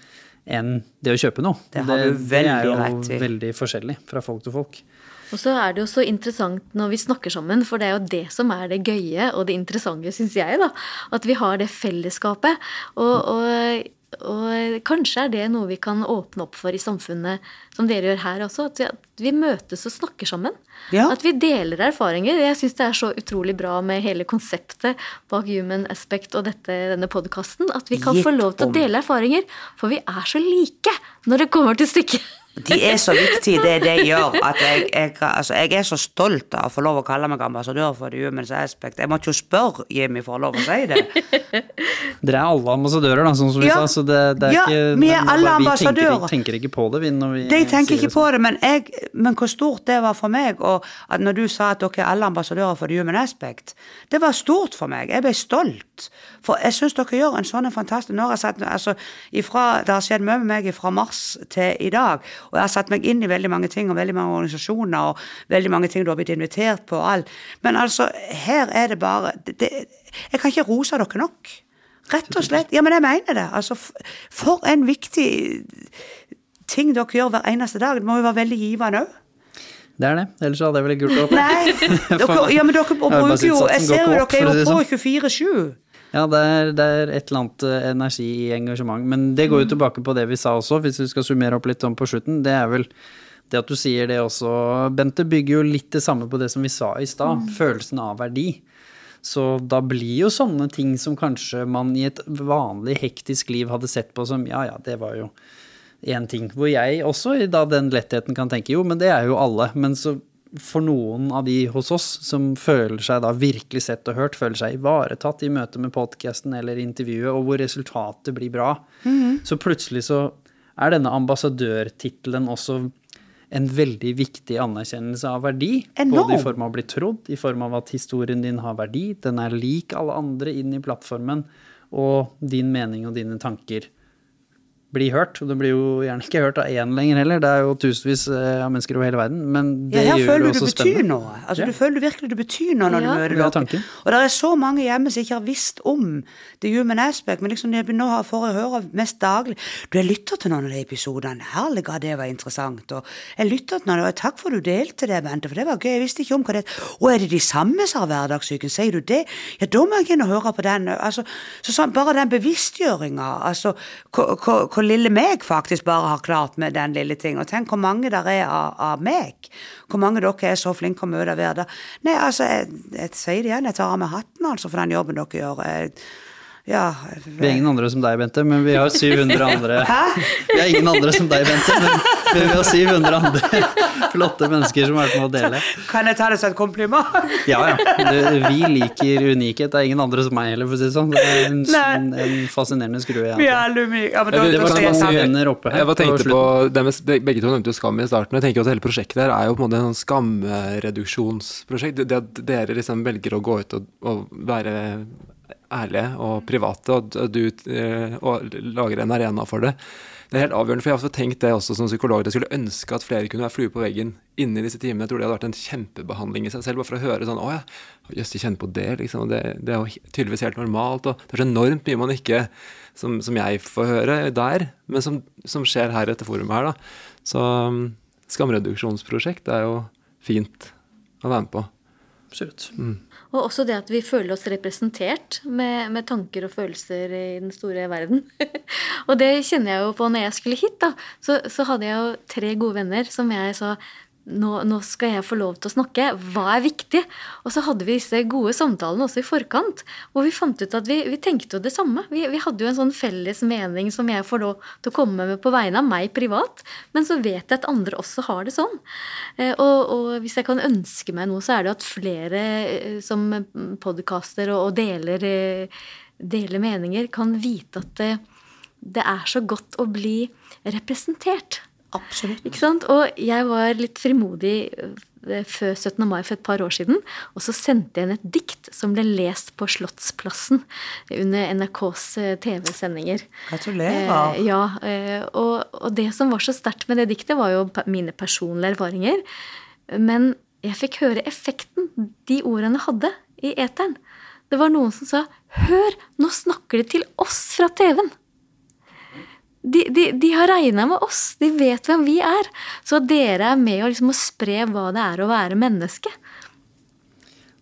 enn det å kjøpe noe. Det har du det er jo veldig forskjellig fra folk til folk. Og så er det jo så interessant når vi snakker sammen, for det er jo det som er det gøye og det interessante, syns jeg, da. At vi har det fellesskapet. Og, og, og kanskje er det noe vi kan åpne opp for i samfunnet, som dere gjør her også. At vi, møtes og snakker sammen. Ja. At vi deler erfaringer. Jeg syns det er så utrolig bra med hele konseptet bak Human Aspect og dette, denne podkasten. At vi kan få lov til om. å dele erfaringer. For vi er så like når det kommer til stykket. De er så viktige, det de gjør, at jeg, jeg, altså, jeg er så stolt av å få lov å kalle meg ambassadør for The Humans Aspect. Jeg måtte jo spørre Jimmy for å lov å si det. Dere er alle ambassadører, da, sånn som vi Ja. sa. Så det, det er Ja, ikke vi er alle bare vi ambassadører. Tenker, tenker ikke på det, vi, når vi De tenker ikke det på sånn. det, men, jeg, men hvor stort det var for meg, og at når du sa at dere er alle ambassadører for The Human Aspect, det var stort for meg. Jeg ble stolt. For jeg syns dere gjør en sånn fantastisk Nå har jeg sett altså, ifra, Det har skjedd mye med meg fra mars til i dag, Og jeg har satt meg inn i veldig mange ting, og veldig mange organisasjoner, og veldig mange ting du har blitt invitert på, og alt. Men altså, her er det bare det, det, Jeg kan ikke rose dere nok. Rett og slett. Ja, men jeg mener det. Altså, for en viktig ting dere gjør hver eneste dag. Det må jo være veldig givende òg. Det er det. Ellers hadde jeg vel gult opp. Nei, dere, ja, men dere bruker jo Jeg ser jo dere er jo på 24-7. Ja, det er, det er, et eller annet eh, energi i engasjement. Men det går jo tilbake på det vi sa også, hvis vi skal summere opp litt om på slutten. Det er vel det at du sier det også, Bente, bygger jo litt det samme på det som vi sa i stad. Mm. Følelsen av verdi. Så da blir jo sånne ting som kanskje man i et vanlig hektisk liv hadde sett på som ja, ja, det var jo én ting. Hvor jeg også da den lettheten kan tenke jo, men det er jo alle. Men så for noen av de hos oss som føler seg da virkelig sett og hørt, føler seg ivaretatt i møte med podkasten eller intervjuet, og hvor resultatet blir bra, mm. så plutselig så er denne ambassadørtittelen også en veldig viktig anerkjennelse av verdi. Enorm. Både i form av å bli trodd, i form av at historien din har verdi, den er lik alle andre inn i plattformen, og din mening og dine tanker bli hørt. Og det blir jo gjerne ikke hørt av én lenger heller, det er jo tusenvis eh, av mennesker over hele verden. Men det ja, gjør det også spennende. Noe. Altså, ja. Du føler virkelig du betyr noe når ja. du møter dere. Og det er så mange hjemme som ikke har visst om The Human Aspect, men liksom jeg nå får jeg høre mest daglig Du, jeg lytter til noen av de episodene. Herlig, det var interessant. Og jeg lytter til noen, og takk for at du delte det, Bente, for det var gøy. Jeg visste ikke om hva det er. Å, er det de samme som har hverdagssyken? Sier du det? Ja, da må jeg inn og høre på den. Altså, så sånn, bare den bevisstgjøringa, altså hvor lille meg faktisk bare har klart med den lille ting. Og tenk hvor mange der er av, av meg. Hvor mange dere er så flinke å møte hver dag. Nei, altså, jeg, jeg sier det igjen, jeg tar av meg hatten altså for den jobben dere gjør. Jeg, ja, vi er ingen andre som deg, Bente, men vi har 700 andre Hæ? Vi er ingen andre som deg, Bente, men vi har 700 andre flotte mennesker som har vært med å dele. Kan jeg ta det som et kompliment? Ja, ja. Vi liker unikhet. Det er ingen andre som meg heller, for å si det sånn. Det er en, en, en fascinerende skrue. Er. Ja, men da, det oppe her, jeg bare tenkte på, med, Begge to nevnte jo skam i starten. Jeg tenker at hele prosjektet her er jo på en måte en sånn skamreduksjonsprosjekt. Det at dere liksom velger å gå ut og, og være ærlige og private, og du eh, og lager en arena for det. Det er helt avgjørende, for jeg har også tenkt det også som psykolog, jeg skulle ønske at flere kunne være flue på veggen inni disse timene. Jeg tror det hadde vært en kjempebehandling i seg selv, bare for å høre sånn Å ja, jøss, de kjenner på det, liksom. Det, det, er jo tydeligvis helt normalt. Og det er så enormt mye man ikke som, som jeg får høre der, men som, som skjer her etter forumet her, da. Så um, skamreduksjonsprosjekt er jo fint å være med på. Absolutt. Mm. Og også det at vi føler oss representert med, med tanker og følelser i den store verden. og det kjenner jeg jo på når jeg skulle hit. da, så, så hadde jeg jo tre gode venner som jeg sa nå, nå, skal jeg få lov til å snakke. Hva er viktig? Og så hadde vi disse gode samtalene også i forkant, hvor vi fant ut at vi, vi tenkte jo det samme. Vi, vi, hadde jo en sånn felles mening som jeg får lov til å komme med på vegne av meg privat, men så vet jeg at andre også har det sånn. Eh, og, og hvis jeg kan ønske meg noe, så er det at flere eh, som podkaster og, og deler, eh, deler, meninger, kan vite at det, det er så godt å bli representert. Absolutt. Ikke sant? Og jeg var litt frimodig eh, før 17. mai for et par år siden. Og så sendte jeg inn et dikt som ble lest på Slottsplassen under NRKs eh, TV-sendinger. Gratulerer. Eh, ja, eh, og, og, det som var så sterkt med det diktet, var jo mine personlige erfaringer. Men jeg fikk høre effekten de ordene hadde i eteren. Det var noen som sa 'Hør, nå snakker de til oss fra TV-en' de, de, de, har regna med oss. De vet hvem vi er. Så dere er med å, liksom, spre hva det er å være menneske.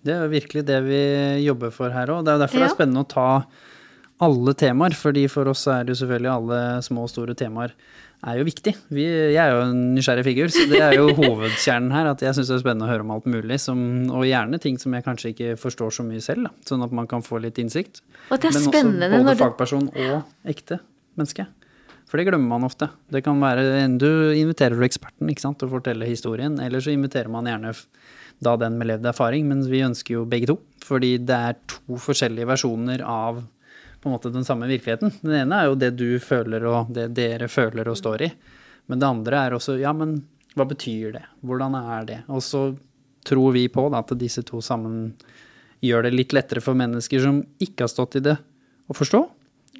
Det er jo virkelig det vi jobber for her òg. Det er jo derfor ja. det er spennende å ta alle temaer. fordi for oss er det jo selvfølgelig alle små og store temaer er jo viktig. Vi, jeg er jo en nysgjerrig figur, så det er jo hovedkjernen her. At jeg syns det er spennende å høre om alt mulig. Som, og gjerne ting som jeg kanskje ikke forstår så mye selv. Da, sånn at man kan få litt innsikt. Og det er Men også både fagperson og ekte menneske. For det glemmer man ofte. Det kan være Du inviterer eksperten ikke sant, til å fortelle historien, eller så inviterer man gjerne da den med levd erfaring, men vi ønsker jo begge to. Fordi det er to forskjellige versjoner av på en måte den samme virkeligheten. Den ene er jo det du føler og det dere føler og står i. Men det andre er også ja, men hva betyr det? Hvordan er det? Og så tror vi på da, at disse to sammen gjør det litt lettere for mennesker som ikke har stått i det, å forstå.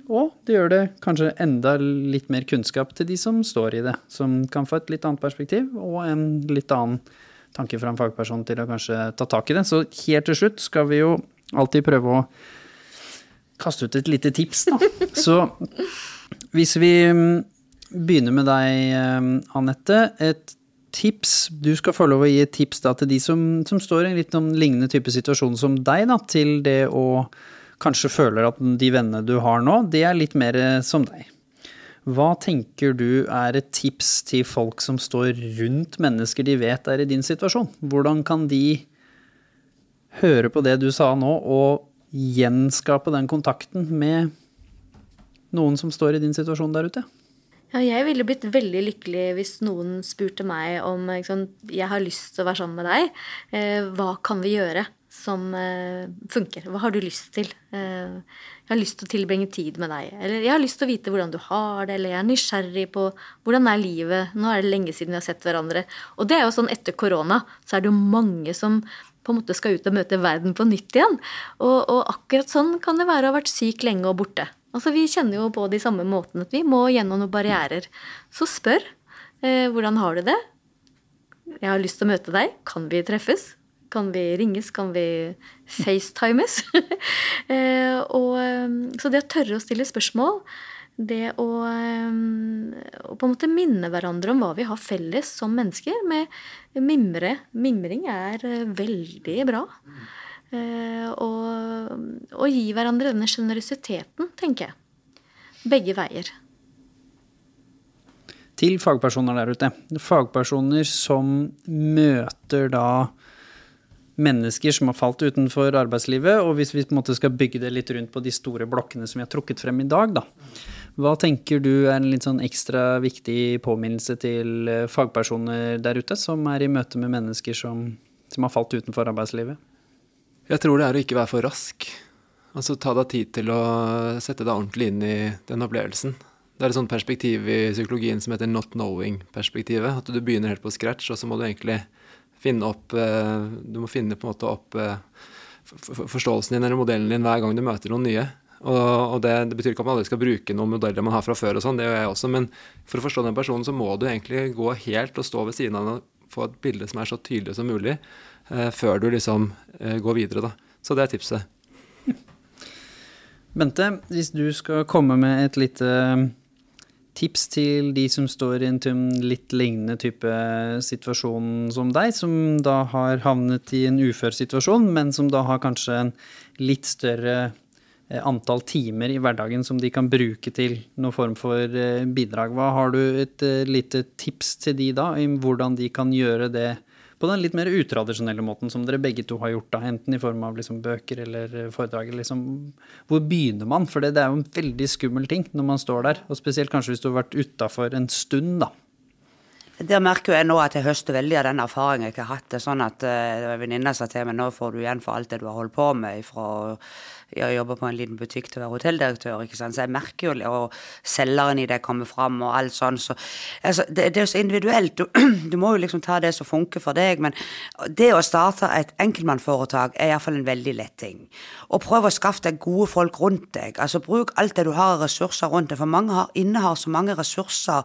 Og det gjør det kanskje enda litt mer kunnskap til de som står i det, som kan få et litt annet perspektiv og en litt annen tanke fra en fagperson til å kanskje ta tak i det. Så helt til slutt skal vi jo alltid prøve å kaste ut et lite tips, da. Så hvis vi mm, begynner med deg, eh, Anette. Et tips Du skal få lov å gi et tips da, til de som, som står i en litt lignende type situasjon som deg, da, til det å kanskje føler at de vennene du har nå, de er litt mer eh, som deg. Hva tenker du er et tips til folk som står rundt mennesker de vet er i din situasjon? Hvordan kan de høre på det du sa nå, og gjenskape den kontakten med noen som står i din situasjon der ute? Ja, jeg ville blitt veldig lykkelig hvis noen spurte meg om liksom, jeg har lyst til å være sammen med deg. Eh, hva kan vi gjøre som eh, funker? Hva har du lyst til? Eh, jeg har lyst til å tilbringe tid med deg. Eller jeg har lyst til å vite hvordan du har det. Eller jeg er nysgjerrig på hvordan er livet. Nå er det lenge siden vi har sett hverandre. Og det er jo sånn etter korona, så er det jo mange som på en måte skal ut og møte verden på nytt igjen. Og, og akkurat sånn kan det være å ha vært syk lenge og borte. Altså, Vi kjenner jo på de samme måtene at vi må gjennom noen barrierer. Så spør. Eh, hvordan har du det? Jeg har lyst til å møte deg. Kan vi treffes? Kan vi ringes? Kan vi facetimes? eh, og, eh, så det å tørre å stille spørsmål, det å, eh, å, på en måte minne hverandre om hva vi har felles som mennesker, med mimre Mimring er veldig bra. Og, og gi hverandre denne sjenerøsiteten, tenker jeg. Begge veier. Til fagpersoner der ute. Fagpersoner som møter da mennesker som har falt utenfor arbeidslivet, og hvis vi på en måte skal bygge det litt rundt på de store blokkene som vi har trukket frem i dag, da. Hva tenker du er en litt sånn ekstra viktig påminnelse til fagpersoner der ute, som er i møte med mennesker som, som har falt utenfor arbeidslivet? Jeg tror det er å ikke være for rask. Altså ta deg tid til å sette deg ordentlig inn i den opplevelsen. Det er et sånt perspektiv i psykologien som heter not knowing-perspektivet. At du begynner helt på scratch, og så må du egentlig finne opp eh, Du må finne på en måte opp eh, forståelsen din eller modellen din hver gang du møter noen nye. Og, det, det, betyr ikke at man aldri skal bruke noen modeller man har fra før, og sånn, det gjør jeg også, men for å forstå den personen så må du egentlig gå helt og stå ved siden av den og få et bilde som er så tydelig som mulig eh, før du liksom eh, går videre. Da. Så det er tipset. Bente, hvis du skal komme med et lite tips til de som står i en litt lignende type situasjon som deg, som da har havnet i en ufør situasjon, men som da har kanskje en litt større eh, antall timer i hverdagen som de kan bruke til noen form for eh, bidrag. Hva Har du et lite tips til de da, om hvordan de kan gjøre det på den litt mer utradisjonelle måten som dere begge to har gjort, da, enten i form av liksom bøker eller foredrag. Liksom, hvor begynner man? For det, det er jo en veldig skummel ting når man står der. Og spesielt kanskje hvis du har vært utafor en stund, da. Der merker jeg nå at jeg høster veldig av den erfaringen jeg har hatt. Det er sånn at uh, venninna sa til meg nå får du igjen for alt det du har holdt på med fra jeg jobber på en liten butikk til å være hotelldirektør, ikke sant? så jeg merker jo og selgeren i det kommer fram, og alt sånn. Så, altså, det, det, er jo så individuelt. Du, du, må jo liksom ta det som funker for deg. Men det å starte et enkeltmannsforetak er iallfall en veldig lett ting. Og prøv å skaffe deg gode folk rundt deg. Altså Bruk alt det du har av ressurser rundt deg, for mange har, innehar så mange ressurser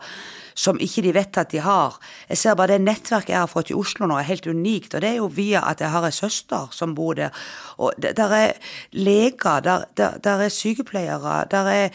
som ikke de vet at de har. Jeg ser bare det nettverket jeg har fått i Oslo nå, er helt unikt. Og det er jo via at jeg har ei søster som bor der. Og det, der er leger, der, der, der er sykepleiere, der er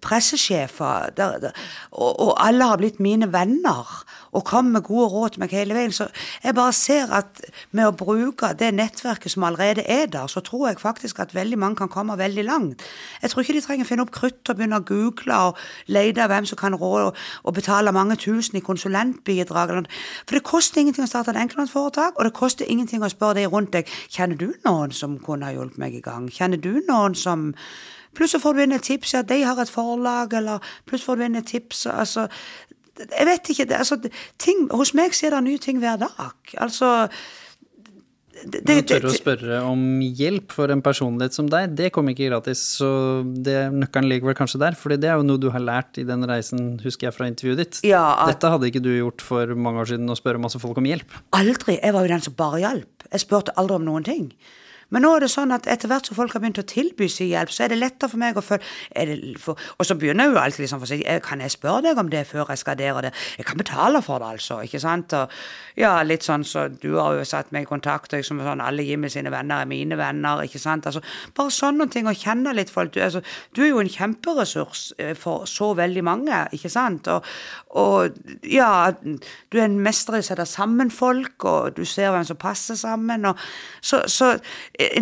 pressesjefer. Der, og, og, alle har blitt mine venner og kommer med gode råd til meg hele veien. Så jeg bare ser at med å bruke det nettverket som allerede er der, så tror jeg faktisk at veldig mange kan komme veldig langt. Jeg tror ikke de trenger å finne opp krutt og begynne å google og lete hvem som kan råde og betale mange tusen i konsulentbidrag. For det koster ingenting å starte et enkeltmannsforetak, og det koster ingenting å spørre de rundt deg kjenner du noen som kunne ha hjulpet meg i gang. Kjenner du noen som Plutselig får du inn et tips, ja, de har et forlag, eller plutselig får du inn et tips altså, jeg vet ikke. Det, altså, ting, hos meg skjer det nye ting hver dag. Altså det, det, tørre å spørre om hjelp for en personlighet som deg, det kom ikke gratis. Så det, nøkkelen ligger vel kanskje der, for det er jo noe du har lært i den reisen, husker jeg fra intervjuet ditt. Ja, at, Dette hadde ikke du gjort for mange år siden, å spørre masse folk om hjelp. Aldri. Jeg var jo den som bare hjalp. Jeg spurte aldri om noen ting. Men nå er det sånn at etter hvert som folk har begynt å tilby sin hjelp, så er det lettere for meg å føle Og så begynner jeg jo alltid liksom for å si Kan jeg spørre deg om det før jeg skal der og det? Jeg kan betale for det, altså. Ikke sant? Og ja, litt sånn så du har jo satt meg i kontakt, og liksom sånn alle Jimmy sine venner er mine venner, ikke sant. Altså bare sånne ting, å kjenne litt folk. Du, altså, du er jo en kjemperessurs eh, for så veldig mange, ikke sant. Og, og ja, du er en mester i å sette sammen folk, og du ser hvem som passer sammen. Og, så, så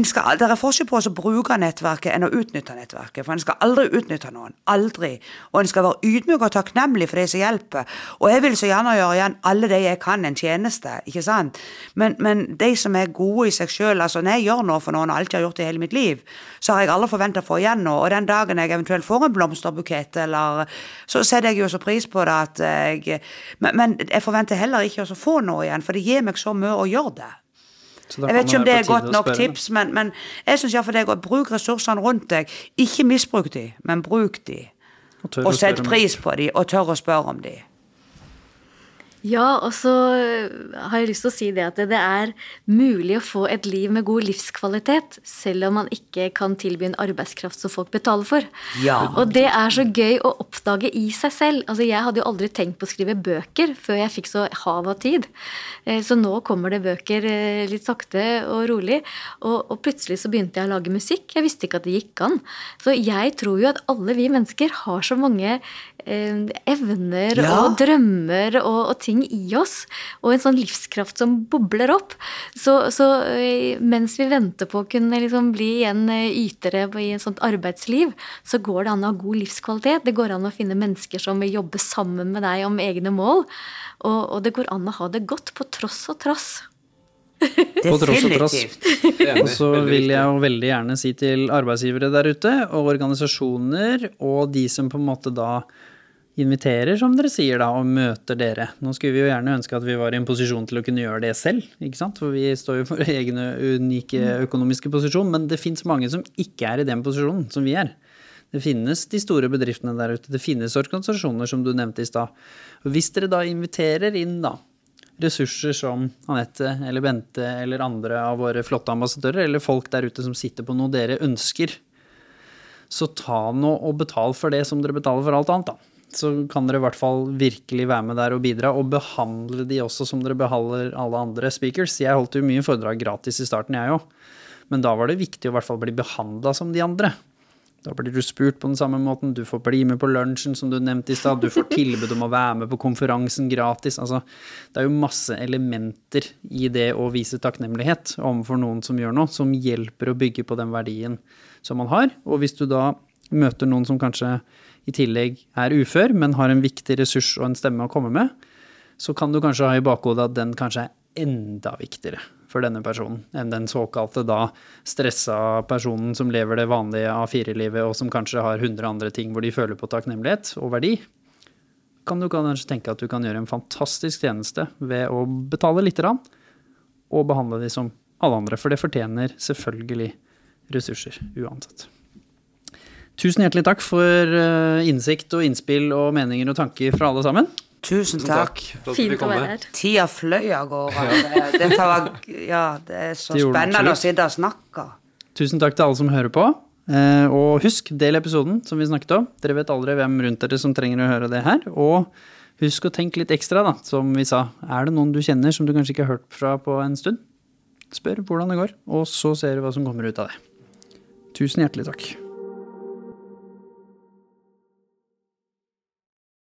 skal, det er forskjell på å bruke nettverket enn å utnytte nettverket. For en skal aldri utnytte noen. Aldri. Og en skal være ydmyk og takknemlig for de som hjelper. Og jeg vil så gjerne gjøre igjen alle de jeg kan en tjeneste, ikke sant. Men, men de som er gode i seg sjøl, altså når jeg gjør noe for noen og alltid har gjort i hele mitt liv, så har jeg aldri forventa å få igjen noe. Og den dagen jeg eventuelt får en blomsterbukett, eller så setter jeg jo så pris på det at jeg men, men jeg forventer heller ikke å få noe igjen, for det gir meg så mye å gjøre det. Jeg vet ikke om det er godt nok tips, men, men jeg syns iallfall det er godt. Bruk ressursene rundt deg. Ikke misbruk de, men bruk de. Og, og sett pris på de, og tør å spørre om de. Ja, og så har jeg lyst til å si det at det er mulig å få et liv med god livskvalitet, selv om man ikke kan tilby en arbeidskraft som folk betaler for. Ja. Og det er så gøy å oppdage i seg selv. Altså, jeg hadde jo aldri tenkt på å skrive bøker før jeg fikk så hav av tid. Eh, så nå kommer det bøker eh, litt sakte og rolig. Og, og plutselig så begynte jeg å lage musikk. Jeg visste ikke at det gikk an. Så jeg tror jo at alle vi mennesker har så mange eh, evner ja. og drømmer og, og ting i oss, og en sånn livskraft som bobler opp. Så, så eh, mens vi venter på å kunne liksom bli igjen eh, ytere i et sånt arbeidsliv, så går det an å ha god livskvalitet. Det går an å finne mennesker som vil jobbe sammen med deg om egne mål. Og, og det går an å ha det godt på tross og trass. tross Og så vil jeg jo veldig gjerne si til arbeidsgivere der ute, og organisasjoner, og de som på en måte da inviterer, som dere sier, da, og møter dere. Nå skulle vi jo gjerne ønske at vi var i en posisjon til å kunne gjøre det selv, ikke sant? for vi står jo for egne unike økonomiske posisjon, men det fins mange som ikke er i den posisjonen som vi er. Det finnes de store bedriftene der ute, det finnes organisasjoner som du nevnte i stad. Hvis dere da inviterer inn da, ressurser som Anette eller Bente eller andre av våre flotte ambassadører, eller folk der ute som sitter på noe dere ønsker, så ta nå og betal for det som dere betaler for alt annet, da så kan dere i hvert fall virkelig være med der og bidra, og behandle de også som dere behandler alle andre speakers. Jeg holdt jo mye foredrag gratis i starten, jeg òg, men da var det viktig å i hvert fall bli behandla som de andre. Da blir du spurt på den samme måten, du får bli med på lunsjen som du nevnte i stad, du får tilbud om å være med på konferansen gratis. Altså, det er jo masse elementer i det å vise takknemlighet overfor noen som gjør noe, som hjelper å bygge på den verdien som man har. Og hvis du da møter noen som kanskje i tillegg er ufør, men har en viktig ressurs og en stemme å komme med, så kan du kanskje ha i bakhodet at den kanskje er enda viktigere for denne personen enn den såkalte da stressa personen som lever det vanlige A4-livet, og som kanskje har 100 andre ting hvor de føler på takknemlighet og verdi. Kan du kanskje tenke at du kan gjøre en fantastisk tjeneste ved å betale lite grann, og behandle de som alle andre, for det fortjener selvfølgelig ressurser uansett. Tusen hjertelig takk for eh, innsikt og innspill og meninger og tanker fra alle sammen. Tusen takk. takk Fint å være her. Tida fløy av gårde. Dette var Ja, det er så det spennende å sitte og snakke. Tusen takk til alle som hører på. Eh, og husk, del episoden som vi snakket om. Dere vet aldri hvem rundt dere som trenger å høre det her. Og husk å tenke litt ekstra, da, som vi sa. Er det noen du kjenner som du kanskje ikke har hørt fra på en stund? Spør hvordan det går, og så ser du hva som kommer ut av det. Tusen hjertelig takk.